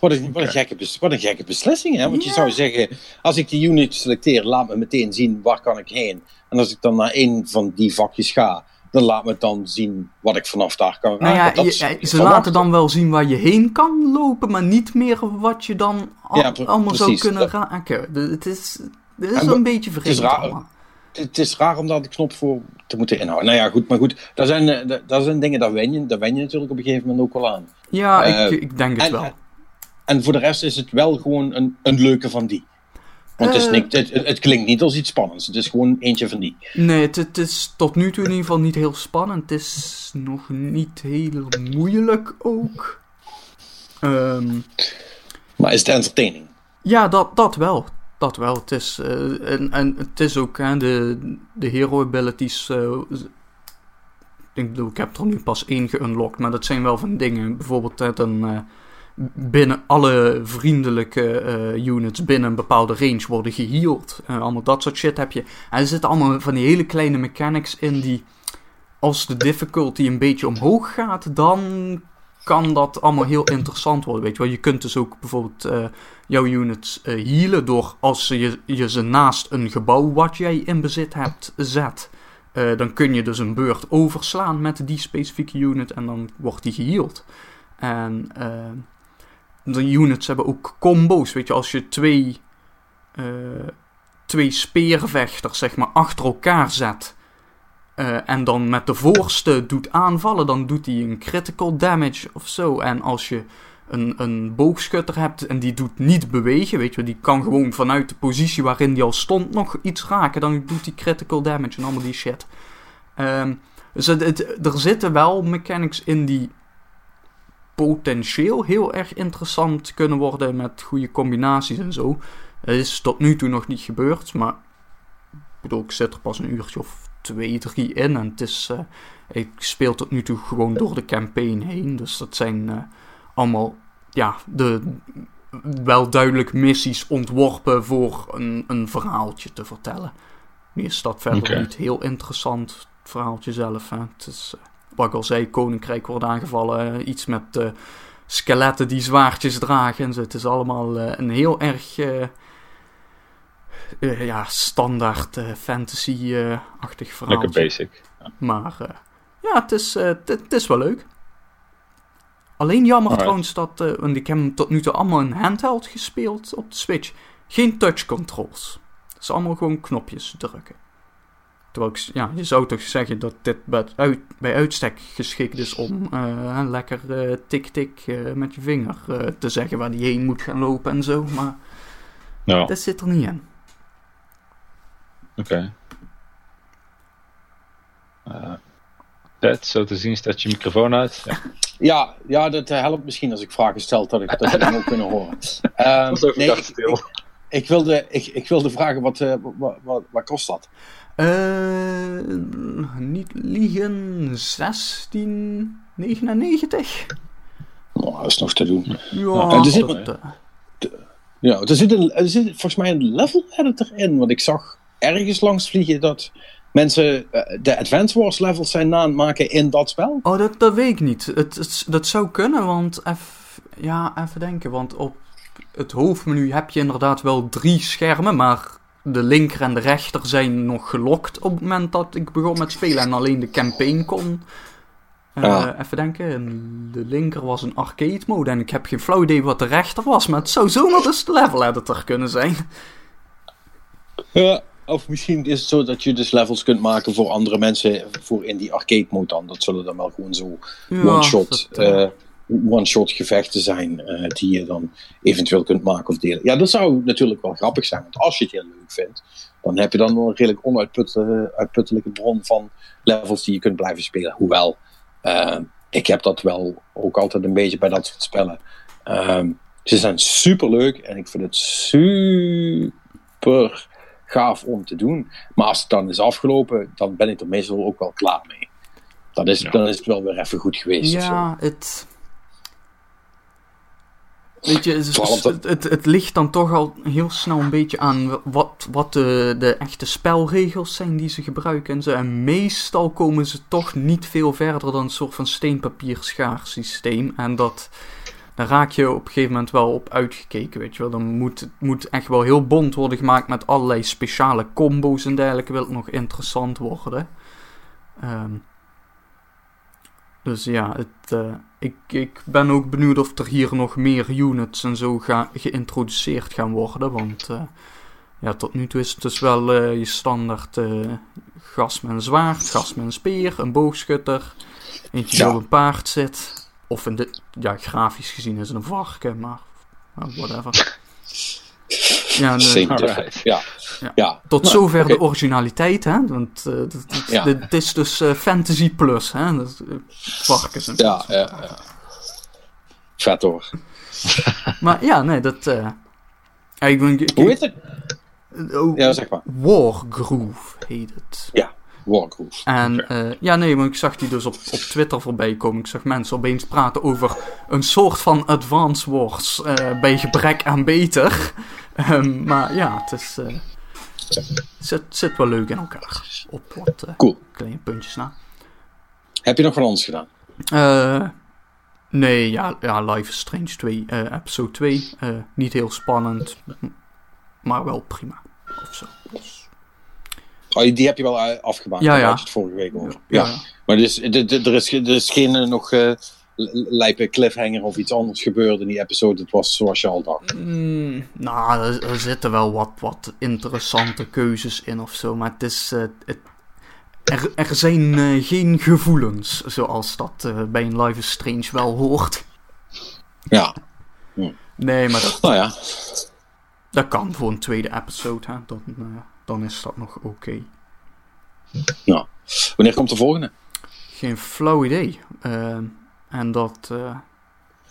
Wat een, wat een, gekke, wat een gekke beslissing, hè? Want je zou zeggen, als ik die unit selecteer, laat me meteen zien waar kan ik heen. En als ik dan naar een van die vakjes ga, dan laat me dan zien wat ik vanaf daar kan nou ja, ze laten dan wel zien waar je heen kan lopen, maar niet meer wat je dan allemaal zou kunnen raken. Het is, het is een beetje vreemd. Het is raar, om daar de knop voor te moeten inhouden. Nou ja, goed, maar goed, daar zijn, eh, daar zijn dingen, daar wen, je, daar wen je natuurlijk op een gegeven moment ook wel aan. Ja, ik, eh, ik, denk het wel. En voor de rest is het wel gewoon een, een leuke van die. Want het, is eh. het, het, klinkt niet als iets spannends. Het is gewoon eentje van die. Nee, het, het, is tot nu toe in ieder geval niet heel spannend. Het is nog niet heel moeilijk ook. Um, maar is het entertaining? Ja, dat, dat wel. Dat wel. Het is, uh, en, en het is ook hè, de, de hero abilities. Uh, ik bedoel, ik heb er nu pas één geunlocked. Maar dat zijn wel van dingen. Bijvoorbeeld het een binnen alle vriendelijke uh, units binnen een bepaalde range worden geheeld. Uh, allemaal dat soort shit heb je. En er zitten allemaal van die hele kleine mechanics in die, als de difficulty een beetje omhoog gaat, dan kan dat allemaal heel interessant worden. Weet je wel, je kunt dus ook bijvoorbeeld uh, jouw units healen door als je, je ze naast een gebouw wat jij in bezit hebt zet. dan kun je dus een beurt overslaan met die specifieke unit en dan wordt die geheeld. En de units hebben ook combo's. Weet je, als je twee, uh, twee speervechters zeg maar, achter elkaar zet. Uh, en dan met de voorste doet aanvallen, dan doet hij een critical damage of zo. En als je een, een boogschutter hebt en die doet niet bewegen, weet je, die kan gewoon vanuit de positie waarin die al stond nog iets raken, dan doet hij critical damage en allemaal die shit. Um, dus er zitten wel mechanics in die potentieel heel erg interessant kunnen worden met goede combinaties en zo. Het is tot nu toe nog niet gebeurd, maar ik bedoel, ik zit er pas een uurtje of twee, drie in. En het is, uh, ik speel tot nu toe gewoon door de campaign heen. Dus dat zijn uh, allemaal, ja, de wel duidelijk missies ontworpen voor een, een verhaaltje te vertellen. Nu is dat verder niet heel interessant, het verhaaltje zelf. Hè. Het is, uh, wat ik al zei, koninkrijk wordt aangevallen. Iets met uh, skeletten die zwaardjes dragen en zo. Het is allemaal uh, een heel erg. Uh, eh, ja, standaard eh, fantasy-achtig verhaal. Lekker basic. Maar eh, ja, het is, eh, het- is wel leuk. Alleen jammer Alright. trouwens dat, eh, want ik heb hem tot nu toe allemaal in handheld gespeeld op de Switch. Geen touch controls. Het is allemaal gewoon knopjes drukken. Terwijl ik, s- ja, je zou toch zeggen dat dit bij, uit, bij uitstek geschikt is om eh, lekker eh, tik-tik eh, met je vinger eh, te zeggen waar die heen moet gaan lopen en zo. Maar Ja, oké. dat zit er niet in. Eh, Ted, zo te zien staat je microfoon uit. Ja. Ja, ja, dat eh, helpt misschien als ik vragen stel dat, ik, dat je ook kunnen horen. Ehm, Dat is ook nee, gedacht ik, ik, ik wilde, ik, ik wilde vragen, wat, eh, wat, wat, wat kost dat? Eh, niet liegen, 1699? Oh, dat is nog te doen. Ja, en er zit- dat, eh, Ja, er zit, een, er zit volgens mij een level editor in, want ik zag ergens langs vliegen dat mensen eh, de Advance Wars levels zijn na maken in dat spel. Oh, dat, dat weet ik niet. Het, het- dat zou kunnen, want... eff- ja, even denken. Want op het hoofdmenu heb je inderdaad wel drie schermen, maar de linker en de rechter zijn nog gelokt op het moment dat ik begon met spelen en alleen de campaign kon. Eh, Ja. Even denken, en de linker was een arcade mode en ik heb geen flauw idee wat de rechter was, maar het zou zomaar dus de level editor kunnen zijn. Ja, of misschien is het zo dat je dus levels kunt maken voor andere mensen voor in die arcade mode dan. Dat zullen dan wel gewoon zo Ja, one-shot eh, one-shot gevechten zijn eh, die je dan eventueel kunt maken of delen. Ja, dat zou natuurlijk wel grappig zijn, want als je het heel leuk vindt, dan heb je dan wel een redelijk onuitputtelijke bron van levels die je kunt blijven spelen. Hoewel, eh, ik heb dat wel ook altijd een beetje bij dat soort spellen. Ehm, ze zijn super leuk en ik vind het super gaaf om te doen. Maar als het dan is afgelopen, dan ben ik er meestal ook wel klaar mee. Dan is, Ja. dan is het wel weer even goed geweest. Ja, het. Weet je, het, het, het, het ligt dan toch al heel snel een beetje aan wat, wat de, de echte spelregels zijn die ze gebruiken en zo. En meestal komen ze toch niet veel verder dan een soort van steenpapier-schaar-systeem. En dat, daar raak je op een gegeven moment wel op uitgekeken, weet je wel. Dan moet het moet echt wel heel bond worden gemaakt met allerlei speciale combo's en dergelijke. Wil het nog interessant worden. Ehm, dus ja, het, eh, ik, ik ben ook benieuwd of er hier nog meer units en zo ga, geïntroduceerd gaan worden. Want eh, ja, tot nu toe is het dus wel eh, je standaard eh gas met een zwaard, gas met een speer, een boogschutter. Eentje die op een paard zit. Of in dit, ja, grafisch gezien is het een varken, maar whatever. Ja, Alright. difference. Ja. Ja. Ja. tot Nou, zover de originaliteit, hè? Want Ja. dit- het is dus eh, Fantasy Plus, hè? Dat eh, varkens en Ja, ja, ja. Vet hoor. Maar ja, nee, dat. ja, ik ik, Hoe heet het? oh, Ja, zeg maar. Wargroove heet het. Wargroove. En eh, ja, nee, maar ik zag die dus op, op Twitter voorbij komen. Ik zag mensen opeens praten over een soort van Advance Wars eh, bij gebrek aan beter. Ehm, maar ja, het is. eh, zit, zit wel leuk in elkaar. Op wat Cool. kleine puntjes na. Heb je nog wat anders gedaan? Nee, ja, ja, Life is Strange 2, eh, episode 2. eh, niet heel spannend, maar wel prima. Of zo. Oh, die heb je wel eh, afgemaakt. Ja, daar ja. had je het vorige week over. Ja. Maar dus, er, is, er is geen eh, nog l- lijpe cliffhanger of iets anders gebeurd in die episode. Het was zoals je al dacht. Mm, nou, er, er zitten wel wat, wat interessante keuzes in of zo, maar het is. het, er, er zijn geen gevoelens, zoals dat bij een Life is Strange wel hoort. Ja. Nee, maar dat, Nou ja. dat kan voor een tweede episode, hè. Dan, dan is dat nog oké. Nou. Wanneer komt de volgende? Geen flauw idee. Ehm, en dat. eh,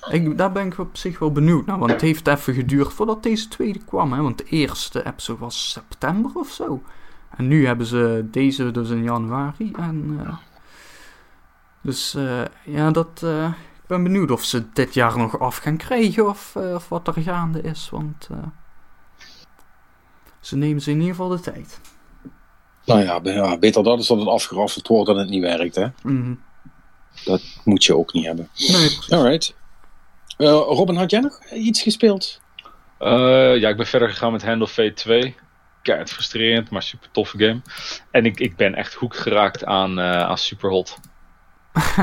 ik, daar ben ik op zich wel benieuwd naar. Want het heeft even geduurd voordat deze tweede kwam. Hè? Want de eerste episode was september of zo. En nu hebben ze deze dus in januari. En, eh, dus eh, ja, dat. eh, ik ben benieuwd of ze dit jaar nog af gaan krijgen. Of, eh, of wat er gaande is. Want. Ze nemen ze in ieder geval de tijd. Nou ja, ja, beter dat is dat het afgeraffeld wordt dan het niet werkt. Hè? Mhm. Dat moet je ook niet hebben. Nee. Alright. Eh, Robin, had jij nog iets gespeeld? Eh, ja, ik ben verder gegaan met Handle Fate 2. keihard frustrerend, maar super toffe game. En ik, ik ben echt hoek geraakt aan, uh, aan Superhot.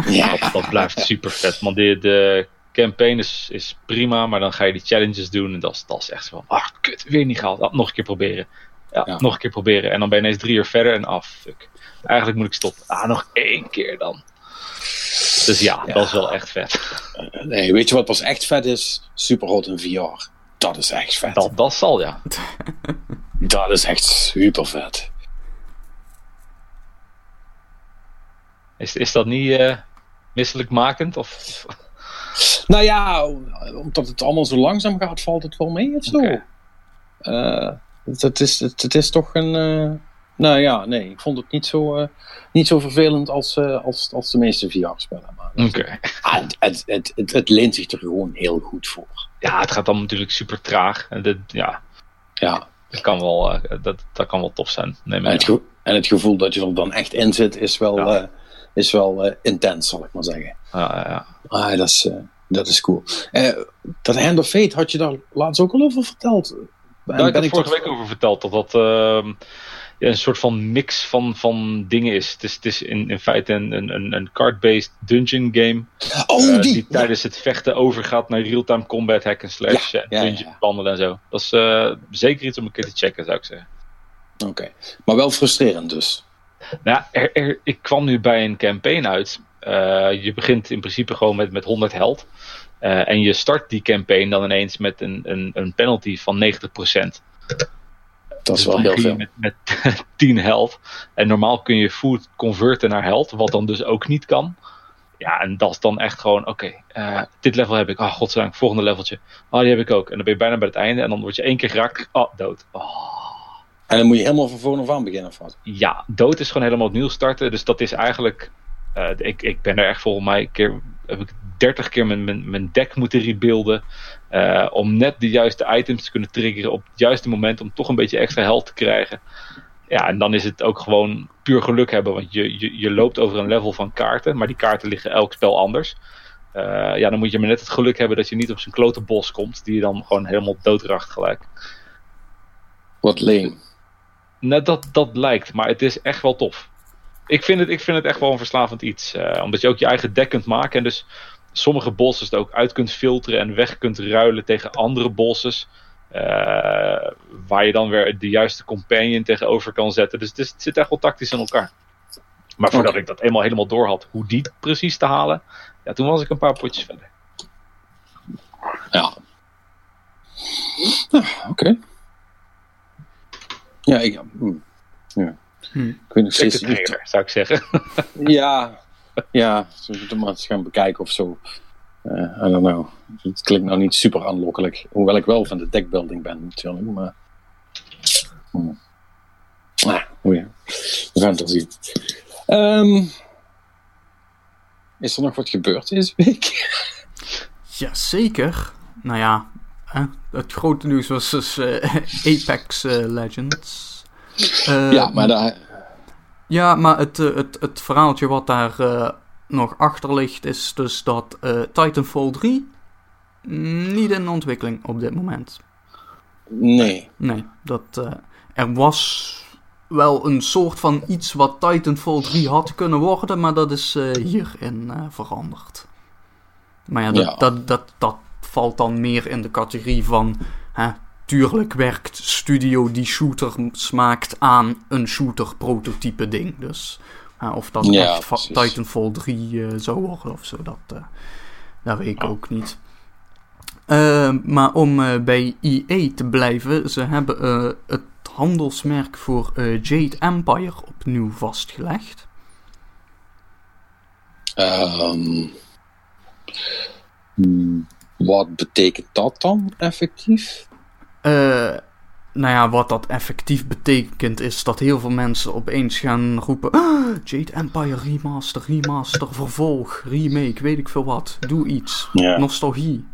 Ja. Dat, dat, blijft super vet. Want de, de campaign is, is prima, maar dan ga je die challenges doen. En dat is, dat is echt van, ah, kut, weer niet gehaald. Ah, nog een keer proberen. Ja, nog een keer proberen. En dan ben je ineens drie uur verder en af, ah, fuck. Eigenlijk moet ik stoppen. Ah, nog één keer dan. Dus ja, dat is wel echt vet. Nee, weet je wat pas echt vet is? Superhot in VR. Dat is echt vet. Dat, dat zal, ja. dat is echt super vet. Is, is dat niet uh, misselijkmakend? Of? Nou ja, omdat het allemaal zo langzaam gaat, valt het wel mee of zo. Okay. Uh, het, is, het, het, is toch een. Uh, nou ja, nee, ik vond het niet zo, uh, niet zo vervelend als, als, als de meeste VR-spellen. Oké. Okay. Ah, het, het, het, het, leent zich er gewoon heel goed voor. Ja, het gaat dan natuurlijk super traag. En dit, ja. Ja. Dat kan wel, dat, dat kan wel tof zijn. en, het en het gevoel dat je er dan echt in zit is wel. Ja is wel uh, intens, zal ik maar zeggen. Ah, ja. ah dat, is, uh, dat is cool. Uh, dat Hand of Fate had je daar laatst ook al over verteld. Daar heb ik vorige week over verteld. Dat dat ehm, ja, een soort van mix van, van dingen is. Het is, het is in, in feite een, een, een card-based dungeon game. Oh, die, die tijdens het vechten overgaat naar real-time combat, hack and slash, en dungeon plannen en zo. Dat is zeker iets om een keer te checken, zou ik zeggen. Oké, maar wel frustrerend dus. Nou, er, ik kwam nu bij een campaign uit. Uh, je begint in principe gewoon met, met 100 held. Uh, en je start die campaign dan ineens met een, een, een penalty van 90%. Dat is dus wel heel veel. Met, met 10 held. En normaal kun je food converten naar held, wat dan dus ook niet kan. Ja, en dat is dan echt gewoon, oké, okay, uh, dit level heb ik. Oh, godzijdank, volgende leveltje. Oh, die heb ik ook. En dan ben je bijna bij het einde. En dan word je één keer geraakt. Oh, dood. Oh. En dan moet je helemaal van voren af aan beginnen of wat? Ja, dood is gewoon helemaal opnieuw starten. Dus dat is eigenlijk. Uh, ik, ik ben er echt volgens mij. Keer, heb ik 30 keer mijn, mijn, mijn deck moeten rebuilden. Uh, om net de juiste items te kunnen triggeren op het juiste moment. Om toch een beetje extra held te krijgen. Ja, en dan is het ook gewoon puur geluk hebben. Want je, je, je loopt over een level van kaarten. Maar die kaarten liggen elk spel anders. Uh, ja, dan moet je maar net het geluk hebben dat je niet op zijn klote bos komt. Die je dan gewoon helemaal doodracht gelijk. Wat leem. Net dat, dat lijkt, maar het is echt wel tof. Ik vind het, ik vind het echt wel een verslavend iets. Uh, omdat je ook je eigen deck kunt maken. En dus sommige bosses er ook uit kunt filteren en weg kunt ruilen tegen andere bosses. Uh, waar je dan weer de juiste companion tegenover kan zetten. Dus het, is, het zit echt wel tactisch in elkaar. Maar voordat ik dat eenmaal helemaal door had, hoe die precies te halen, ja, toen was ik een paar potjes verder. Ja. Oké. Okay. Ja, ik, hm, ja. Hm. ik weet nog steeds niet. zou ik zeggen. ja, ja, we moeten maar eens gaan bekijken of zo. Uh, I don't know. Het klinkt nou niet super aanlokkelijk. Hoewel ik wel van de deckbuilding ben, natuurlijk. Maar. Hm. Ah, oh ja. We gaan het toch zien. Um, is er nog wat gebeurd deze week? Jazeker. Nou ja, het grote nieuws was dus uh, Apex uh, Legends. Ja, maar daar... Ja, maar het, het, het verhaaltje wat daar nog achter ligt is dus dat Titanfall 3 niet in ontwikkeling op dit moment. Nee. Nee, dat, er was wel een soort van iets wat Titanfall 3 had kunnen worden, maar dat is hierin veranderd. Maar ja, dat, ja. dat, dat, dat valt dan meer in de categorie van. Hè, tuurlijk werkt studio die shooters maakt aan een shooter prototype ding. Dus of dat ja, echt Titanfall 3 uh, eh, zou worden of zo, dat, uh, dat weet ik ook niet. Uh, maar om bij EA te blijven, ze hebben het handelsmerk voor Jade Empire opnieuw vastgelegd. Um, wat betekent dat dan effectief? Uh, nou ja, wat dat effectief betekent is dat heel veel mensen opeens gaan roepen: ah, Jade Empire remaster, remaster, vervolg, remake, weet ik veel wat. Doe iets. Nostalgie.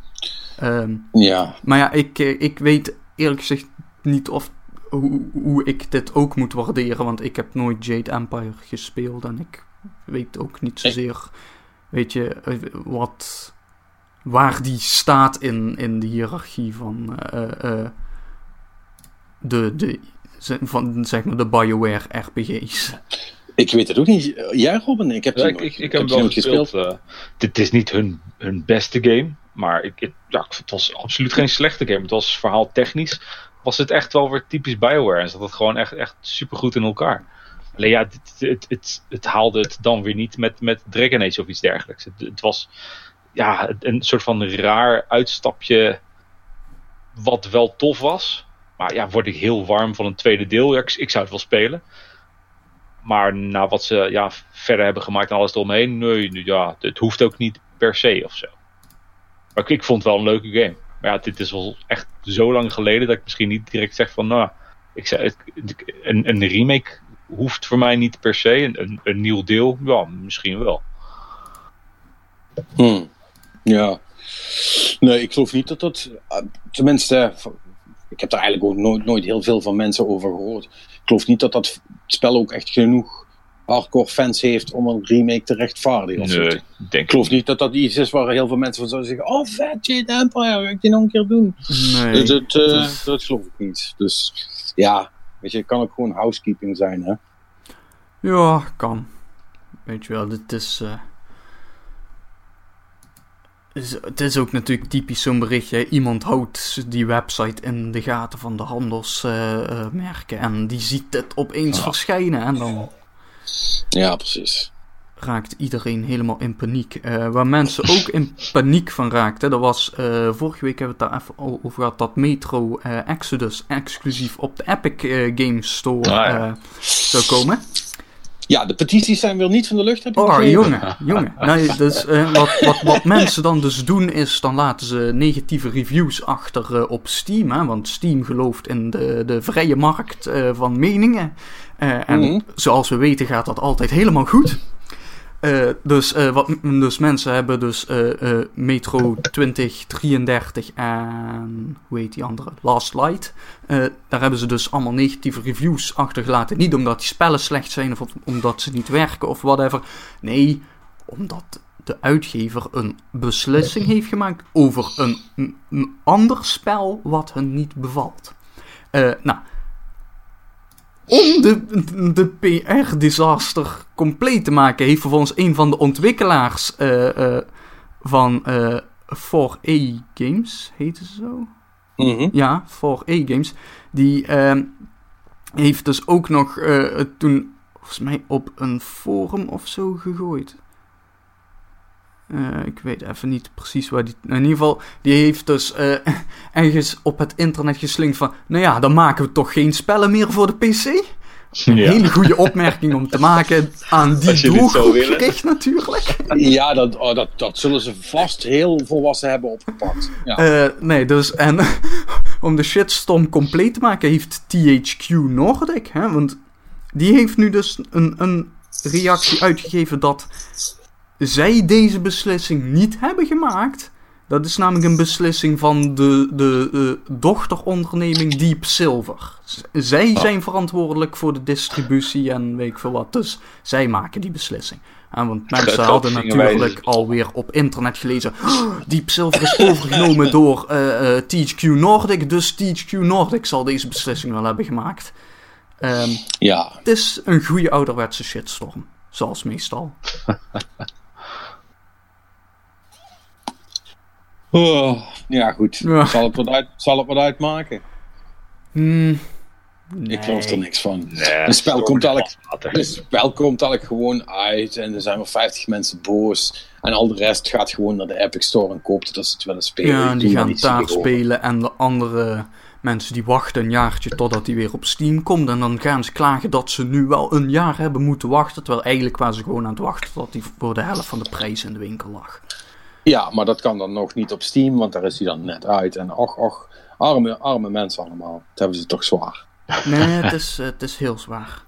Um, ja. Maar ja, ik, eh, ik weet eerlijk gezegd niet of, hoe, hoe ik dit ook moet waarderen, want ik heb nooit Jade Empire gespeeld en ik weet ook niet zozeer, weet je, eh, wat waar die staat in, in de hiërarchie van uh, uh, de, de van zeg maar de BioWare RPG's. Ik weet het ook niet. Jij Robin? Ik heb, Ja, ik, ik, heb wel nooit gespeeld. eh, dit is niet hun, hun beste game. Maar ik, ik- ja, het was absoluut geen slechte game. Het was verhaal technisch. Was het echt wel weer typisch Bioware. En zat het gewoon echt, echt supergoed in elkaar. Alleen ja, het, het, het, het haalde het dan weer niet met, met Dragon Age of iets dergelijks. Het, het was ja, een soort van raar uitstapje. Wat wel tof was. Maar ja, word ik heel warm van een tweede deel. Ik, zou het wel spelen. Maar na wat ze ja, verder hebben gemaakt en alles eromheen, nee, ja, het hoeft ook niet per se of zo. Maar ik, ik vond het wel een leuke game. Maar ja, dit is wel echt zo lang geleden dat ik misschien niet direct zeg van, nou, ik zei, een, een remake hoeft voor mij niet per se. Een, een, een nieuw deel, ja, misschien wel. Hmm. Ja. Nee, ik geloof niet dat dat. eh, Tenminste, ik heb daar eigenlijk ook nooit, nooit heel veel van mensen over gehoord. Ik geloof niet dat dat spel ook echt genoeg hardcore fans heeft om een remake te rechtvaardigen. of. Nee, Ik denk geloof niet dat dat iets is waar heel veel mensen van zouden zeggen: Oh, vet, Jade Empire, ga ik die nog een keer doen? Nee. Dus dat, eh, dus- dat geloof ik niet. Dus ja, weet je, het kan ook gewoon housekeeping zijn, hè? Ja, kan. Weet je wel, dit is. eh, is het is ook natuurlijk typisch zo'n berichtje. Iemand houdt die website in de gaten van de handelsmerken. en die ziet het opeens verschijnen. En dan Ja, precies. raakt iedereen helemaal in paniek. Eh, waar mensen ook in paniek van raakten, dat was eh, vorige week hebben we het daar even over gehad, dat Metro eh, Exodus exclusief op de Epic eh, Games Store Ah, ja. eh, zou komen. Ja, de petities zijn weer niet van de lucht, heb Oh, jongen, jongen. Nee, dus, eh, wat, wat, wat mensen dan dus doen is, dan laten ze negatieve reviews achter eh, op Steam. Hè, want Steam gelooft in de, de vrije markt eh, van meningen. En Mhm. zoals we weten gaat dat altijd helemaal goed. Eh, dus, eh, wat, dus mensen hebben dus eh, Metro 2033 en hoe heet die andere? Last Light. Daar hebben ze dus allemaal negatieve reviews achtergelaten. Niet omdat die spellen slecht zijn of omdat ze niet werken of whatever. Nee, omdat de uitgever een beslissing heeft gemaakt over een, ander spel wat hun niet bevalt. Nou, om de, de PR-disaster compleet te maken, heeft vervolgens een van de ontwikkelaars eh, eh, van eh 4A Games, heette ze zo? Mhm. Ja, 4A Games. Die ehm, heeft dus ook nog eh, toen, volgens mij, op een forum of zo gegooid. Eh, ik weet even niet precies waar die. In ieder geval, die heeft dus eh, ergens op het internet geslingerd van. Nou ja, dan maken we toch geen spellen meer voor de PC? Een Ja. hele goede opmerking om te maken aan die doelgroep gericht natuurlijk. Ja, dat, oh, dat, dat zullen ze vast heel volwassen hebben opgepakt. Ja. Eh, nee, dus en om de shitstorm compleet te maken heeft THQ Nordic, hè, want die heeft nu dus een, een reactie uitgegeven dat zij deze beslissing niet hebben gemaakt. Dat is namelijk een beslissing van de, de eh, dochteronderneming Deep Silver. Z- Zij zijn verantwoordelijk voor de distributie en weet ik veel wat. Dus zij maken die beslissing. Want mensen hadden natuurlijk alweer op internet gelezen. "Oh, Deep Silver is overgenomen door eh, THQ Nordic. Dus THQ Nordic zal deze beslissing wel hebben gemaakt. Ehm, ja. het is een goede ouderwetse shitstorm. Zoals meestal. Oh, ja, goed. Ja. Zal, het wat uit, zal het wat uitmaken? Hmm, Ik geloof er niks van. Nee, Een spel komt elk, een spel komt elk gewoon uit en er zijn wel 50 mensen boos. En al de rest gaat gewoon naar de Epic Store en koopt het als ze het willen spelen. Ja, Ik die gaan daar spelen. En de andere mensen die wachten een jaartje totdat die weer op Steam komt. En dan gaan ze klagen dat ze nu wel een jaar hebben moeten wachten. Terwijl eigenlijk waren ze gewoon aan het wachten tot die voor de helft van de prijs in de winkel lag. Ja, maar dat kan dan nog niet op Steam, want daar is hij dan net uit. En och, och, arme, arme mensen allemaal. Dat hebben ze toch zwaar. Nee, het is, het is heel zwaar.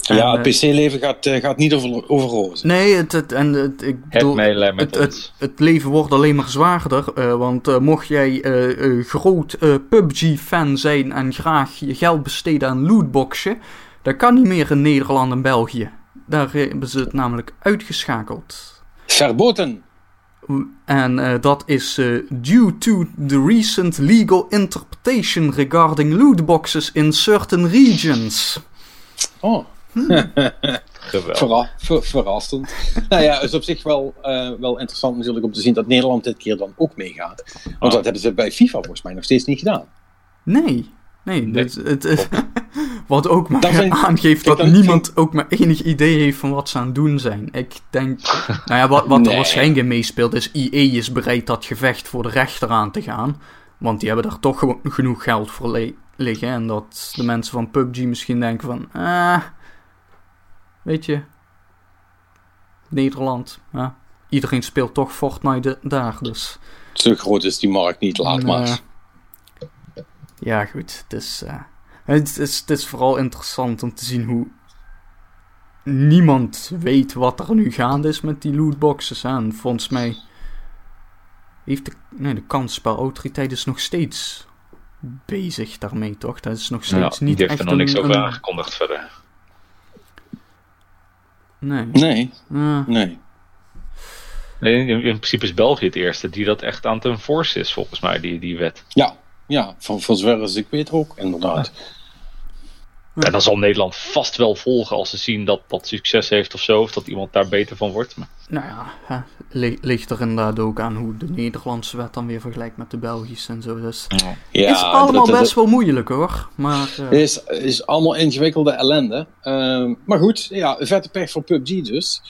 ja, En, het eh, PC-leven gaat, eh, gaat niet over, over rozen. Nee, het, het, en het, ik bedoel, het, ons. het, het leven wordt alleen maar zwaarder. eh, want mocht jij eh, eh, groot eh, PUBG-fan zijn en graag je geld besteden aan lootboxen, dat kan niet meer in Nederland en België. Daar hebben ze het namelijk uitgeschakeld. Verboten! En uh, dat is uh, due to the recent legal interpretation regarding loot boxes in certain regions. Oh. Hmm. Verra ver verrassend. nou ja, het is op zich wel, uh, wel interessant natuurlijk om te zien dat Nederland dit keer dan ook meegaat. Want oh. dat hebben ze bij FIFA volgens mij nog steeds niet gedaan. Nee, nee. nee. Het, het, het, wat ook maar dat aangeeft dat niemand ook maar enig idee heeft van wat ze aan het doen zijn. Ik denk, nou ja, wat, wat nee. er waarschijnlijk meespeelt is IE is bereid dat gevecht voor de rechter aan te gaan. Want die hebben daar toch gewoon genoeg geld voor liggen. En dat de mensen van PUBG misschien denken van, ah, weet je, Nederland, ja, iedereen speelt toch Fortnite daar, dus... Zo groot is die markt niet, laat maar. Ja, goed, het is... Uh, het is, het is vooral interessant om te zien hoe niemand weet wat er nu gaande is met die lootboxes. En volgens mij heeft de, nee, de kansspelautoriteit is nog steeds bezig daarmee, toch? Dat is nog steeds ja, niet die echt heeft er nog niks over aangekondigd verder. Nee. Nee. Uh. Nee. Nee, in, in, principe is België het eerste die dat echt aan het enforcen is, volgens mij, die, die wet. Ja, ja van, van zover als ik weet ook, inderdaad. En dan zal Nederland vast wel volgen als ze zien dat dat succes heeft of zo, of dat iemand daar beter van wordt. Maar... Nou ja, ligt er inderdaad ook aan hoe de Nederlandse wet dan weer vergelijkt met de Belgische en zo. Dus ja, is allemaal best wel moeilijk hoor. Maar, uh... is, is allemaal ingewikkelde ellende. Uh, maar goed, ja, vette pech voor PUBG dus.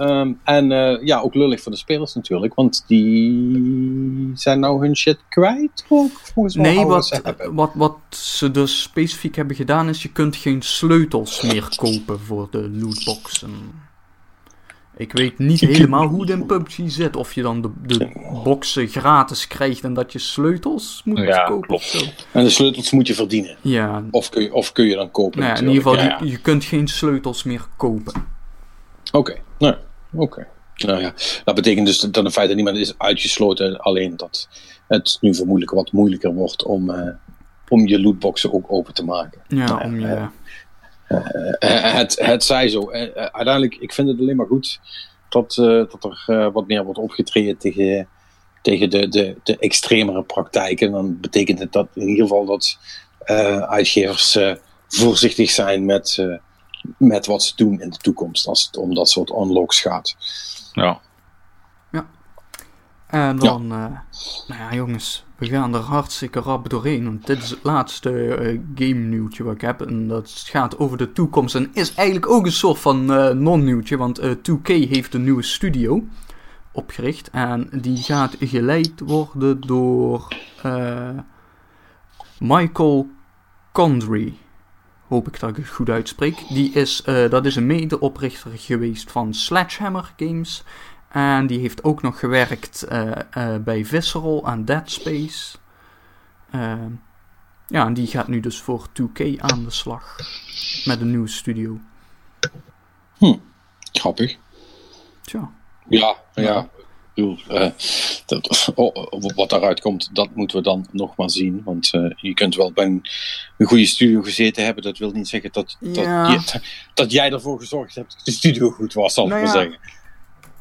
Um, en uh, ja, ook lullig voor de spelers natuurlijk, want die zijn nou hun shit kwijt. Volgens mij nee, wat, wat, wat ze dus specifiek hebben gedaan is, je kunt geen sleutels meer kopen voor de lootboxen. Ik weet niet helemaal hoe het in PUBG zit. Of je dan de, de boxen gratis krijgt en dat je sleutels moet ja, kopen. Klopt. Zo. En de sleutels moet je verdienen. Ja. Of kun je, of kun je dan kopen. Nou ja, in ieder geval, ja, Je, je, kunt geen sleutels meer kopen. Oké, okay. nou Oké. Nou ja, dat betekent dus dat in feite niemand is uitgesloten. Alleen dat het nu vermoedelijk wat moeilijker wordt om, uh, om je lootboxen ook open te maken. Ja, nou, om je... Uh, uh, het, het zij zo. uiteindelijk, ik vind het alleen maar goed dat, dat er wat meer wordt opgetreden tegen, tegen de, de, de extremere praktijken. Dan betekent het dat in ieder geval dat uitgevers voorzichtig zijn met met wat ze doen in de toekomst als het om dat soort unlocks gaat. Ja. Ja. En dan, ja. Uh, nou ja jongens, we gaan er hartstikke rap doorheen. Want dit is het laatste uh, game nieuwtje wat ik heb. En dat gaat over de toekomst. En is eigenlijk ook een soort van uh, non-nieuwtje. Want 2K heeft een nieuwe studio opgericht. En die gaat geleid worden door Michael Condry hoop ik dat ik het goed uitspreek. Die is, uh, dat is een medeoprichter geweest van Sledgehammer Games. En die heeft ook nog gewerkt uh, uh, bij Visceral en Dead Space. ja, en die gaat nu dus voor 2K aan de slag. Met een nieuwe studio. Hm, grappig. Tja. Ja, ja. Uh, dat, wat daaruit komt, dat moeten we dan nog maar zien. Want uh, je kunt wel bij een, een, goede studio gezeten hebben. Dat wil niet zeggen dat, ja. dat, dat, jij ervoor gezorgd hebt dat de studio goed was, zal ik nou maar ja, zeggen.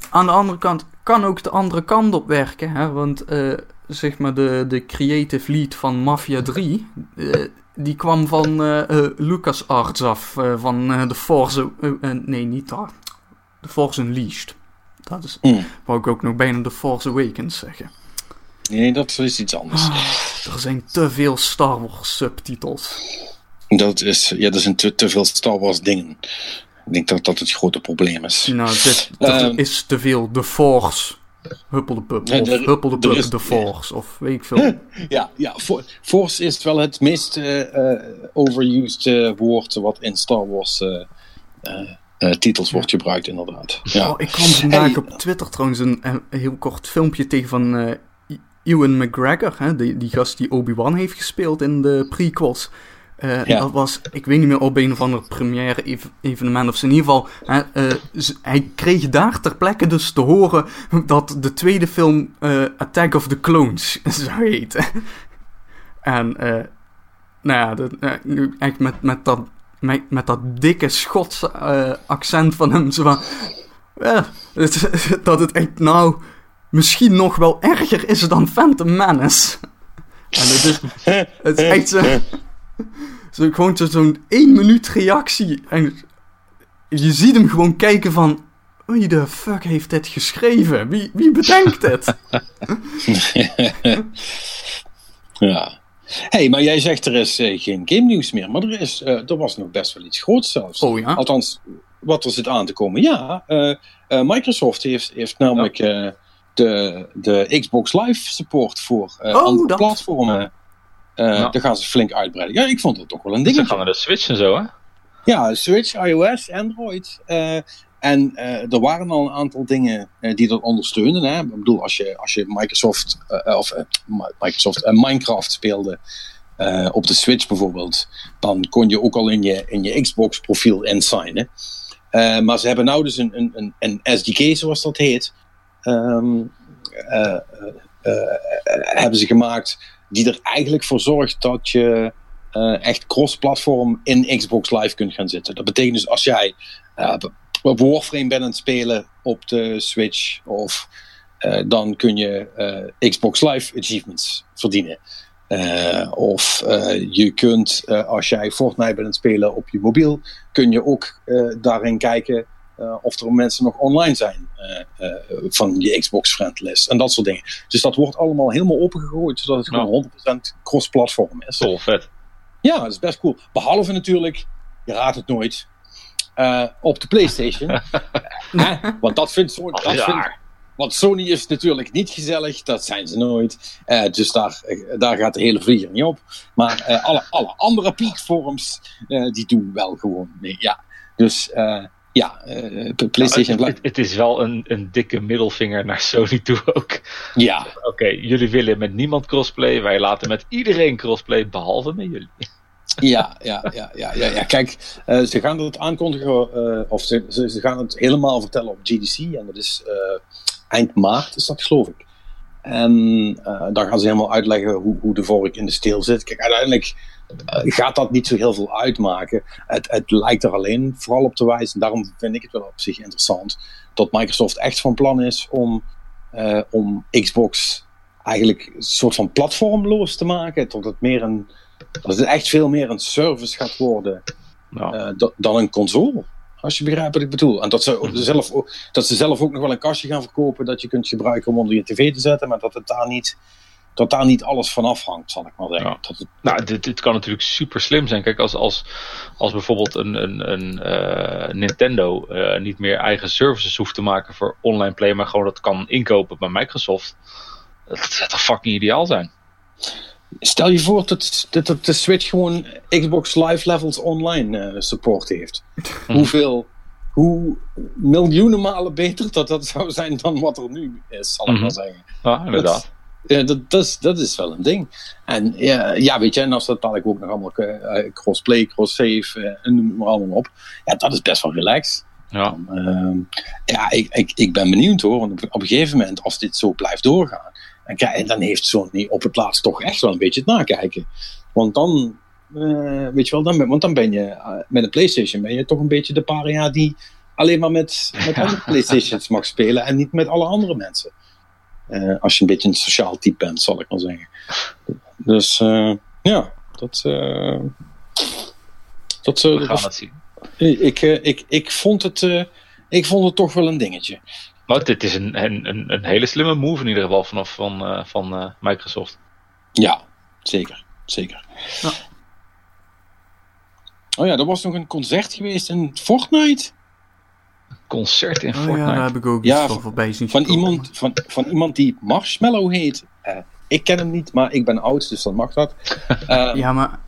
Aan de andere kant kan ook de andere kant op werken. Hè? Want uh, zeg maar de, de creative lead van Mafia 3... die kwam van Lucas Arts af. van de Force... nee, niet daar. De Force Unleashed. Dat is, mm. wou ik ook nog bijna The Force Awakens zeggen. Nee, dat is iets anders. Oh, er zijn te veel Star Wars subtitels. Dat is, ja, er zijn te, te veel Star Wars dingen. Ik denk dat dat het grote probleem is. Nou, dit, um, is te veel The Force. Huppel de pup. Of er, Huppel de pup, is, The Force. Of weet ik veel. ja, ja Force is wel het meest uh, uh, overused uh, woord wat in Star Wars uh, titels wordt gebruikt, inderdaad. Ja. Oh, ik kwam vandaag op Twitter trouwens een, een, heel kort filmpje tegen van uh, Ewan McGregor, hè, die, die gast die Obi-Wan heeft gespeeld in de prequels. Uh, ja. Dat was, ik weet niet meer, op een of ander première evenement of in ieder geval. Hè, hij kreeg daar ter plekke dus te horen dat de tweede film Attack of the Clones zou heten. en nou ja, dat, nu echt met, met dat met, met dat dikke Schotse uh, accent van hem. Zo van, dat het echt nou misschien nog wel erger is dan Phantom Menace. En het is, het is echt zo, zo gewoon zo- zo'n één minuut reactie. En je ziet hem gewoon kijken van... Wie de fuck heeft dit geschreven? Wie, wie bedenkt dit? Ja. Hey, maar jij zegt er is eh, geen game nieuws meer. Maar er, is, eh, er was nog best wel iets groots zelfs. Oh ja? Althans, wat er zit aan te komen. Ja, eh, eh, Microsoft heeft, heeft namelijk eh, de, de Xbox Live support voor eh, Oh, andere dat. platformen. eh Ja. Daar gaan ze flink uitbreiden. Ja, ik vond het toch wel een Ze dingetje. gaan naar de Switch en zo, hè? Ja, Switch, iOS, Android. En eh, er waren al een aantal dingen eh, die dat ondersteunen. Hè. Ik bedoel, als je, als je Microsoft, eh, of Mi- Microsoft Minecraft speelde op de Switch bijvoorbeeld, dan kon je ook al in je, in je Xbox profiel insignen. Maar ze hebben nou dus een, een, een, SDK, zoals dat heet, ehm, eh, eh, eh, hebben ze gemaakt, die er eigenlijk voor zorgt dat je echt cross-platform in Xbox Live kunt gaan zitten. Dat betekent dus als jij Warframe bent aan het spelen op de Switch, of, eh, dan kun je eh, Xbox Live achievements verdienen. Eh, of je kunt, als jij Fortnite bent aan het spelen op je mobiel, kun je ook daarin kijken of er mensen nog online zijn van je Xbox friendlist en dat soort dingen. Dus dat wordt allemaal helemaal opengegooid, zodat het Nou. gewoon 100% cross-platform is. Tof, vet. Ja, dat is best cool. Behalve natuurlijk, je raadt het nooit, eh, op de PlayStation. Hè? Want dat vindt Sony. Dat vindt, want Sony is natuurlijk niet gezellig, dat zijn ze nooit. Eh, dus daar, eh, daar gaat de hele vlieger niet op. Maar eh, alle, alle andere platforms, eh, die doen wel gewoon mee. Ja. Dus eh, ja, eh, PlayStation het, het, het is wel een, een dikke middelvinger naar Sony toe ook. Ja, Oké, jullie willen met niemand crossplay. Wij laten met iedereen crossplay, behalve met jullie. Ja, ja, ja, ja, ja, ja. Kijk, eh, ze gaan het aankondigen, eh, of ze, ze, gaan het helemaal vertellen op GDC. En dat is eh, eind maart, is dat geloof ik. En daar gaan ze helemaal uitleggen hoe, hoe de vork in de steel zit. Kijk, uiteindelijk gaat dat niet zo heel veel uitmaken. Het, het lijkt er alleen vooral op te wijzen, en daarom vind ik het wel op zich interessant, dat Microsoft echt van plan is om, om Xbox eigenlijk een soort van platformloos te maken. Tot het meer een dat het echt veel meer een service gaat worden Nou, eh, da- dan een console. Als je begrijpt wat ik bedoel. En dat ze, ook zelf, ook- dat ze zelf ook nog wel een kastje gaan verkopen dat je kunt gebruiken om onder je tv te zetten, maar dat het daar niet, dat daar niet alles van afhangt, zal ik maar zeggen. Ja. Dat het, nou dit, dit kan natuurlijk super slim zijn. Kijk, als, als, als bijvoorbeeld een, een, een eh, Nintendo eh, niet meer eigen services hoeft te maken voor online play, maar gewoon dat kan inkopen bij Microsoft. Dat zou toch fucking ideaal zijn? Stel je voor dat, dat, dat de Switch gewoon Xbox Live Levels online eh, support heeft. Hoeveel, hoe miljoenen malen beter dat dat zou zijn dan wat er nu is, zal ik Mhm. maar zeggen. Ja, inderdaad. Ja, dat, dat, is, dat is wel een ding. En ja, ja, weet je, en als dat dadelijk ook nog allemaal eh, crossplay, cross-save eh, en noem het maar allemaal op. Ja, dat is best wel relaxed. Ja. Ehm, ja, ik, ik, ik ben benieuwd hoor. Want op een gegeven moment, als dit zo blijft doorgaan, krijg- dan heeft Sony op het laatst toch echt wel een beetje het nakijken. Want dan, eh, weet je wel, dan, ben- want dan ben je eh, met een PlayStation ben je toch een beetje de paria die alleen maar met, met andere PlayStations mag spelen en niet met alle andere mensen. Eh, als je een beetje een sociaal type bent, zal ik maar zeggen. Dus ja, dat. dat, We dat gaan het zien. ik, eh, ik, ik, vond het, ik vond het toch wel een dingetje. Maar dit is een, een, een, een hele slimme move in ieder geval vanaf van, eh, van eh, Microsoft. Ja, zeker. zeker. Ja. Oh ja, er was nog een concert geweest in Fortnite. Concert in Oh Fortnite. ja, daar heb ik ook Ja, iets van voorbij zien Van iemand, van, van iemand die Marshmallow heet. Eh, ik ken hem niet, maar ik ben oud, dus dan mag dat. Eh, Ja, maar...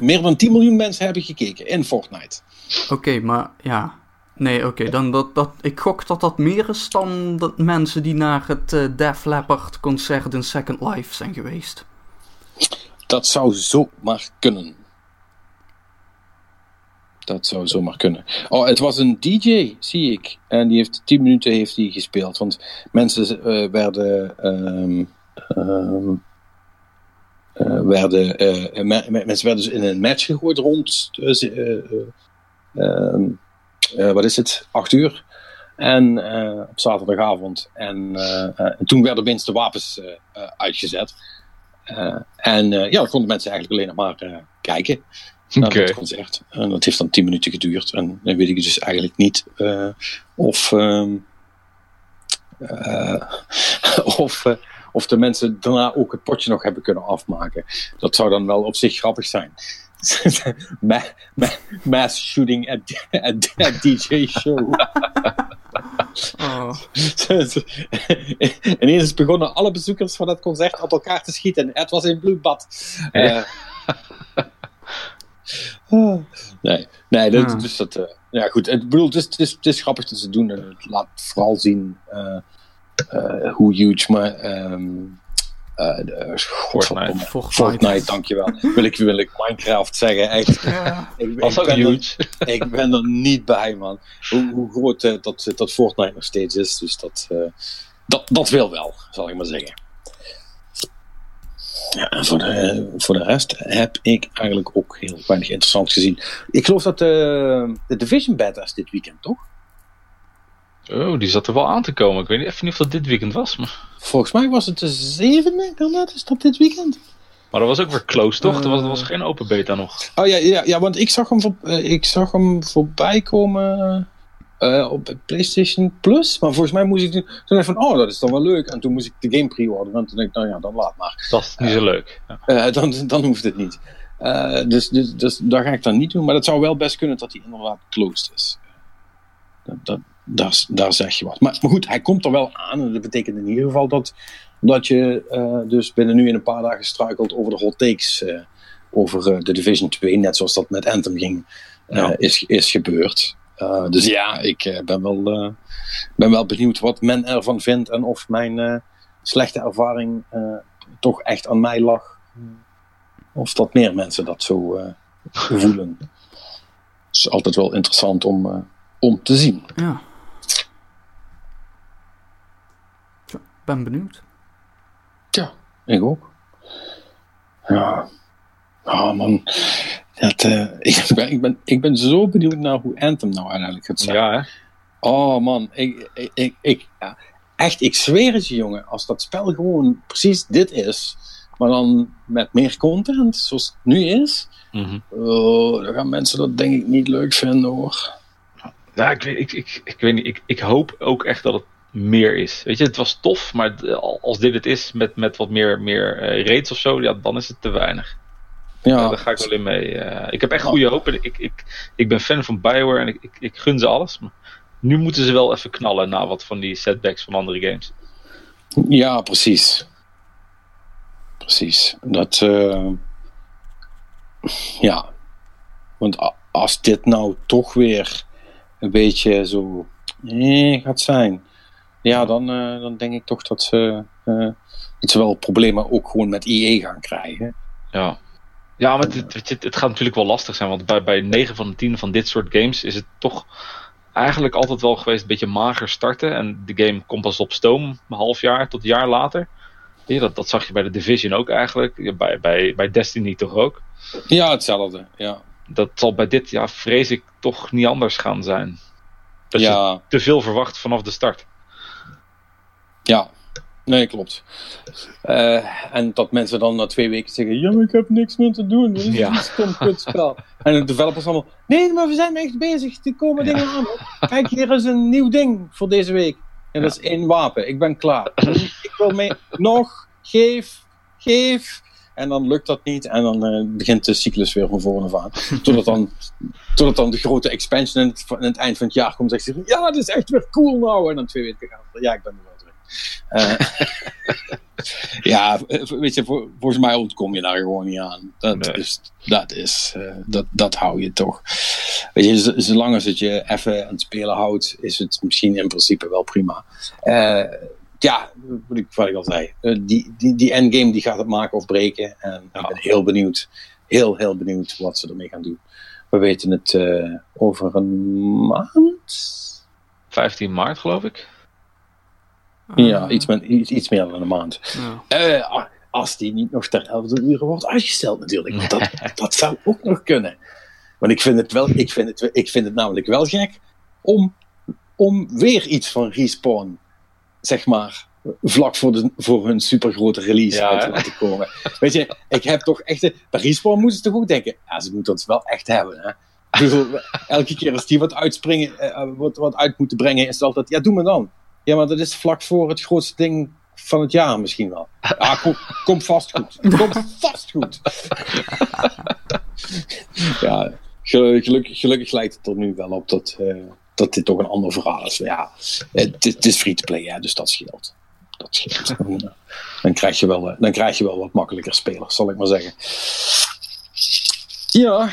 Meer dan 10 miljoen mensen hebben gekeken in Fortnite. Oké, maar ja... Nee, oké, dan dat, dat... Ik gok dat dat meer is dan dat mensen die naar het eh Def Leppard concert in Second Life zijn geweest. Dat zou zomaar kunnen. Dat zou zomaar kunnen. Oh, het was een DJ, zie ik. En die heeft 10 minuten heeft die gespeeld. Want mensen eh, werden. ehm, ehm, eh, werden me- me- mensen werden dus in een match gegooid rond. eh, eh, eh, eh, wat is het? 8 uur. En op zaterdagavond. En, en, toen werden opeens de wapens uitgezet. en ja, dan konden mensen eigenlijk alleen nog maar kijken naar okay. het concert. En dat heeft dan 10 minuten geduurd. En dan weet ik dus eigenlijk niet of. Ehm, of, of de mensen daarna ook het potje nog hebben kunnen afmaken. Dat zou dan wel op zich grappig zijn. mass shooting at, at, at DJ show. Oh. Ineens begonnen alle bezoekers van het concert op elkaar te schieten. Het was een bloedbad. Uh, nee, nee dat, ah. dus dat, uh, ja goed. Ik bedoel, het is, het, is, het is grappig dat ze doen. Het laat vooral zien uh, hoe huge maar um, uh, Fortnite. Fortnite. Fortnite, dankjewel. wil, ik, wil ik Minecraft zeggen, echt. Ja, ik, ik, ben huge. Er, ik ben er niet bij, man. Hoe, hoe groot uh, dat, dat Fortnite nog steeds is. Dus dat, uh, dat, dat wil wel, zal ik maar zeggen. Ja, en voor de, voor de rest heb ik eigenlijk ook heel weinig interessant gezien. Ik geloof dat de, de Division beta is dit weekend, toch? Oh, die zat er wel aan te komen. Ik weet niet, even niet of dat dit weekend was. Maar... Volgens mij was het de zevende, dat? Is dat dit weekend? Maar dat was ook weer close, toch? Uh, er, was, er was geen open beta nog. Oh ja, ja, ja want ik zag hem, voor, uh, ik zag hem voorbij komen uh, op PlayStation Plus. Maar volgens mij moest ik toen, toen even van, oh, dat is dan wel leuk. En toen moest ik de game pre-orderen. En toen dacht ik, nou ja, dan laat maar. Dat is niet zo leuk. Ja. dan, dan hoeft het niet. dus, dus, dus daar ga ik dan niet doen. Maar het zou wel best kunnen dat hij inderdaad closed is. Dat, dat, daar, daar zeg je wat. Maar, maar, goed, hij komt er wel aan. En dat betekent in ieder geval dat, dat je uh, dus binnen nu in een paar dagen struikelt over de hot takes. Uh, over uh, de Division 2, net zoals dat met Anthem ging, ja. is, is gebeurd. dus ja, ik ben, wel, ben wel benieuwd wat men ervan vindt en of mijn slechte ervaring toch echt aan mij lag. Of dat meer mensen dat zo voelen. Het is altijd wel interessant om, om te zien. Ja. Ben benieuwd. Ja, ik ook. Ja. Oh man. Dat, uh, ik, ben, ik, ben, ik ben zo benieuwd naar hoe Anthem nou uiteindelijk gaat zijn. Ja, hè? Oh man, ik, ik, ik, ik ja. echt, ik zweer het je jongen, als dat spel gewoon precies dit is, maar dan met meer content, zoals het nu is, mm oh, dan gaan mensen dat denk ik niet leuk vinden hoor. Ja, ik, ik, ik, ik weet niet, ik, ik hoop ook echt dat het meer is. Weet je, het was tof, maar als dit het is met, met wat meer, meer uh, raids of zo, ja, dan is het te weinig. Ja, daar ga ik wel in mee. Uh, ik heb echt goede hoop. En ik, ik, ik ben fan van Bioware en ik, ik, ik gun ze alles. Maar nu moeten ze wel even knallen na wat van die setbacks van andere games. Ja, precies. Precies. Dat. Uh, ja. Want als dit nou toch weer een beetje zo. Gaat zijn ja, dan, uh, dan denk ik toch dat ze, uh, dat ze wel problemen ook gewoon met IE gaan krijgen. Ja, ja maar het, het, het, gaat natuurlijk wel lastig zijn, want bij, bij 9 van de 10 van dit soort games is het toch eigenlijk altijd wel geweest een beetje mager starten. En de game komt pas op stoom een half jaar tot een jaar later. Ja, dat, dat zag je bij de Division ook eigenlijk. bij, bij, bij Destiny toch ook? Ja, hetzelfde. Ja. Dat zal bij dit, ja, vrees ik, toch niet anders gaan zijn. Dat ja. je te veel verwacht vanaf de start. Ja, nee, klopt. Uh, en dat mensen dan na twee weken zeggen: Ja, maar ik heb niks meer te doen. Dit is ja. een stom kutspel. en de developers allemaal: Nee, maar we zijn echt bezig. Er komen dingen aan. Kijk, hier is een nieuw ding voor deze week. En dat is één wapen. Ik ben klaar. ik wil mee. Nog, geef, geef. En dan lukt dat niet. En dan uh, begint de cyclus weer van voren af aan. Totdat dan, totdat dan de grote expansion in het, in het eind van het jaar komt. En zegt ja, het is echt weer cool nou. En dan twee weken gaan. Ja, ik ben er wel. Uh, ja, weet je, volgens mij ontkom je daar gewoon niet aan. Dat is, dat, is uh, dat, dat hou je toch. Weet je, zolang als het je even aan het spelen houdt, is het misschien in principe wel prima. Uh, ja, wat ik, wat ik al zei, die, die, die endgame die gaat het maken of breken. En ik ben heel benieuwd, heel, heel benieuwd wat ze ermee gaan doen. We weten het over een maand. 15 maart, geloof ik. Ja, ah. iets, met, iets, iets meer dan een maand. Ja. Uh, als die niet nog ter 11 uur wordt uitgesteld natuurlijk. Want dat, dat zou ook nog kunnen. Want ik vind het wel, ik vind het, ik vind het namelijk wel gek om om weer iets van Respawn, zeg maar, vlak voor, de, voor hun supergrote release Ja, uit te laten komen. Weet je, ik heb toch echt... Bij Respawn moeten ze toch ook denken, ja, ze moeten het wel echt hebben, hè. Bedoel, elke keer als die wat uitspringen, eh, wat, wat uit moeten brengen, is het altijd, ja, doe maar dan. Ja, maar dat is vlak voor het grootste ding van het jaar misschien wel. Ja, kom, kom vast goed. Kom vast goed. ja, gelu- gelukkig, gelukkig lijkt het er nu wel op dat, eh, dat dit toch een ander verhaal is. Ja, het, het is free to play, hè, dus dat scheelt. Dat scheelt. Dan, dan, krijg je wel, eh, dan krijg je wel wat makkelijker spelers, zal ik maar zeggen. Ja,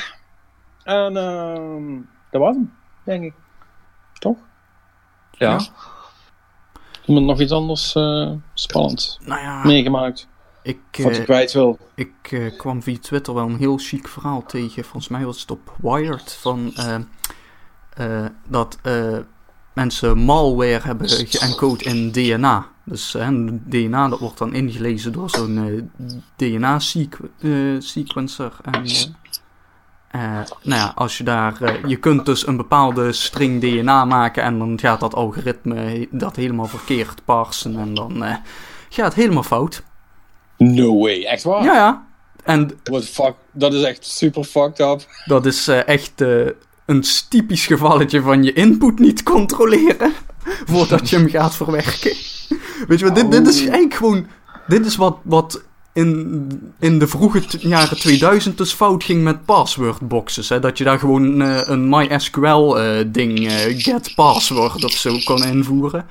en ehm, dat was hem, denk ik. Toch? Ja. Ja. Iemand nog iets anders eh spannend Nou ja, meegemaakt? ik, Wat je eh, kwijt wil? ik eh, kwam via Twitter wel een heel chic verhaal tegen. Volgens mij was het op Wired. Van, dat mensen malware hebben geëncode in DNA. Dus DNA dat wordt dan ingelezen door zo'n DNA-sequencer. en, eh, nou ja, als je daar... eh, je kunt dus een bepaalde string DNA maken en dan gaat dat algoritme dat helemaal verkeerd parsen. En dan eh, gaat het helemaal fout. No way, echt waar? Ja, ja. En What fuck? Dat is echt super fucked up. Dat is echt een typisch gevalletje van je input niet controleren voordat je hem gaat verwerken. Weet je wat, dit, dit is eigenlijk gewoon... Dit is wat, wat in, in de vroege jaren 2000 dus fout ging met passwordboxes. Hè? Dat je daar gewoon eh, een MySQL-ding, eh, get password of zo, kon invoeren.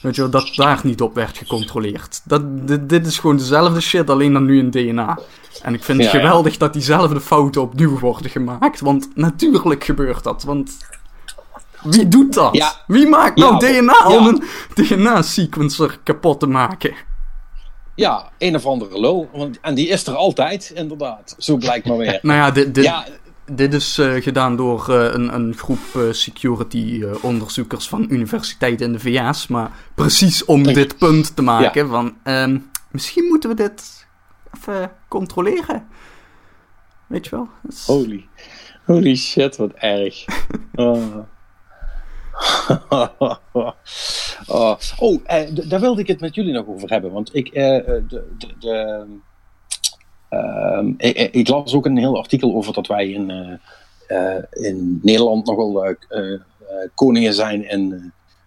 Weet je wel, dat daar niet op werd gecontroleerd. Dat, dit, dit is gewoon dezelfde shit, alleen dan nu in DNA. En ik vind het ja. geweldig dat diezelfde fouten opnieuw worden gemaakt. Want natuurlijk gebeurt dat. Want wie doet dat? Ja. Wie maakt nou DNA om een DNA-sequencer kapot te maken? Ja, een of andere lul. Want, en die is er altijd, inderdaad. Zo blijkt maar weer. Nou ja, dit, dit, Ja, dit is eh, gedaan door eh, een, een groep eh, security-onderzoekers van universiteiten in de VS. Maar precies om Denk- dit punt te maken: van ehm, misschien moeten we dit even controleren. Weet je wel? Is- holy. Holy shit, wat erg. Oh. oh, oh eh, daar wilde ik het met jullie nog over hebben. Want ik, eh, eh, de, de, de, ehm, ik, ik- ik las ook een heel artikel over dat wij in, eh, eh, in Nederland nogal eh, eh, eh, koningen zijn en eh,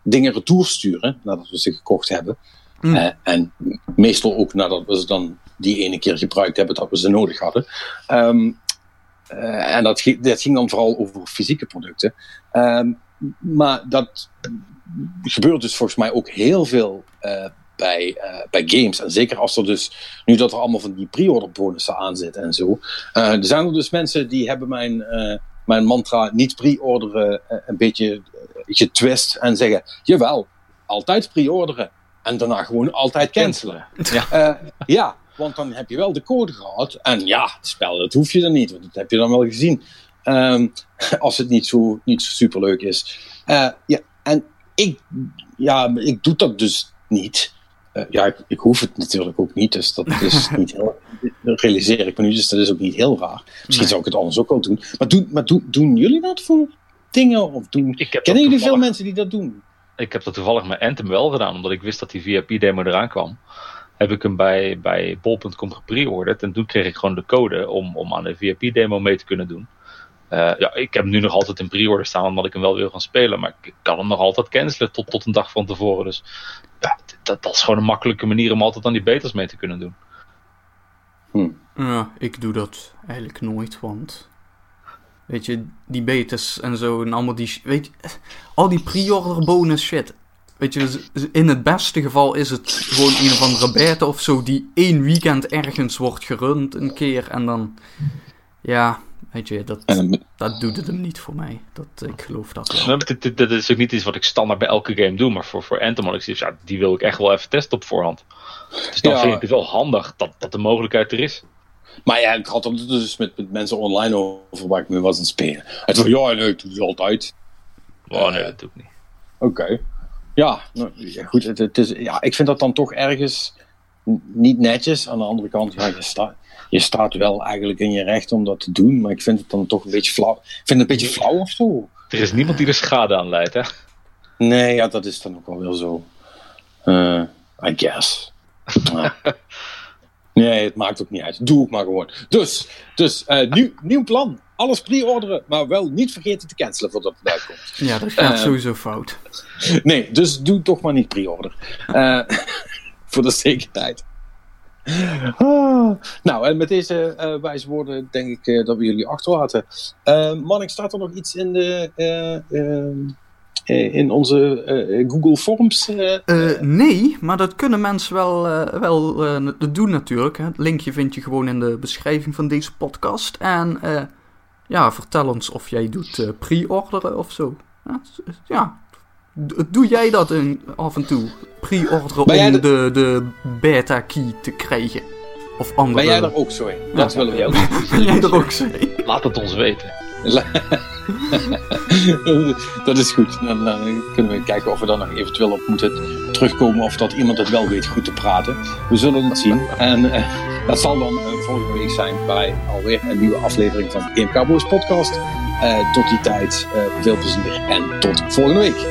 dingen retour sturen nadat we ze gekocht hebben. Mm. Eh, en meestal ook nadat we ze dan die ene keer gebruikt hebben dat we ze nodig hadden. Ehm, eh, en dat, dat ging dan vooral over fysieke producten. Ehm, maar dat gebeurt dus volgens mij ook heel veel eh, bij, eh, bij games. En zeker als er dus, nu dat er allemaal van die pre-order bonussen aan zitten en zo. eh, er zijn er dus mensen die hebben mijn, mijn mantra niet pre-orderen een beetje getwist. En zeggen, jawel, altijd pre-orderen. En daarna gewoon altijd cancelen. Ja. Ja, want dan heb je wel de code gehad. En ja, het spel, dat hoef je dan niet, want dat heb je dan wel gezien. Ehm, als het niet zo, niet zo superleuk is. Eh, ja, en ik, ja, ik doe dat dus niet. Eh, ja, ik, ik hoef het natuurlijk ook niet, dus dat is niet heel. Dat realiseer ik me nu, dus dat is ook niet heel raar. Misschien Nee. zou ik het anders ook wel doen. Maar, doen, maar doen, doen jullie dat voor dingen? Of doen, Ik heb kennen jullie veel mensen die dat doen? Ik heb dat toevallig met Anthem wel gedaan, omdat ik wist dat die VIP-demo eraan kwam. Heb ik hem bij, bij bol.com gepreorderd en toen kreeg ik gewoon de code om, om aan de VIP-demo mee te kunnen doen. Eh, ja, ik heb hem nu nog altijd in pre-order staan, omdat ik hem wel wil gaan spelen. Maar ik kan hem nog altijd cancelen tot, tot een dag van tevoren. Dus ja, dat, dat is gewoon een makkelijke manier om altijd aan die betas mee te kunnen doen. Ja, ik doe dat eigenlijk nooit, want... Weet je, die betas en zo en allemaal die... Weet je, al die pre-order bonus shit. Weet je, in het beste geval is het gewoon een of andere beta of zo... die één weekend ergens wordt gerund een keer en dan... Ja, weet je, dat, En, dat doet het hem niet voor mij. Dat, ik geloof dat wel. Dit is ook niet iets wat ik standaard bij elke game doe. Maar voor, voor Anthem had ik zoiets, ja, die wil ik echt wel even testen op voorhand. Dus dan Ja. vind ik het wel handig dat, dat de mogelijkheid er is. Maar ja, ik had er dus met, met mensen online over waar ik mee was aan het spelen. Het van, ja, nee, ik doe het altijd. Oh nee, Eh, dat doe ik niet. Oké. Ja, nou, ja, goed. Het, het is, ja, ik vind dat dan toch ergens niet netjes. Aan de andere kant, ja, je, sta, je staat wel eigenlijk in je recht om dat te doen. Maar ik vind het dan toch een beetje flauw. Ik vind het een beetje flauw of zo. Er is niemand die er schade aan leidt, hè? Nee, ja, dat is dan ook wel weer zo. Uh, I guess. Nee, het maakt ook niet uit. Doe het maar gewoon. Dus, dus uh, nieuw, nieuw plan. Alles pre-orderen, maar wel niet vergeten te cancelen voordat het uitkomt. Ja, dat gaat uh, sowieso fout. Nee, dus doe toch maar niet pre-order. voor de zekerheid. Ah, nou, en met deze uh, wijze woorden denk ik uh, dat we jullie achterlaten. Uh, Manning, staat er nog iets in, de, in onze Google Forms? nee, maar dat kunnen mensen wel, wel doen natuurlijk. Hè. Het linkje vind je gewoon in de beschrijving van deze podcast. En ja, vertel ons of jij doet pre-orderen of zo. Ja, Doe jij dat in, af en toe? Pre-orderen om de... de, de beta-key te krijgen? Of andere... Ben jij er ook zo in? Dat willen we ook. Ben jij er ook zo in? Laat het ons weten. dat is goed. Dan, dan, kunnen we kijken of we daar nog eventueel op moeten terugkomen. Of dat iemand het wel weet goed te praten. We zullen het zien. En uh, dat zal dan uh, volgende week zijn bij alweer een nieuwe aflevering van Game Cowboys podcast. Uh, tot die tijd veel plezier en tot volgende week.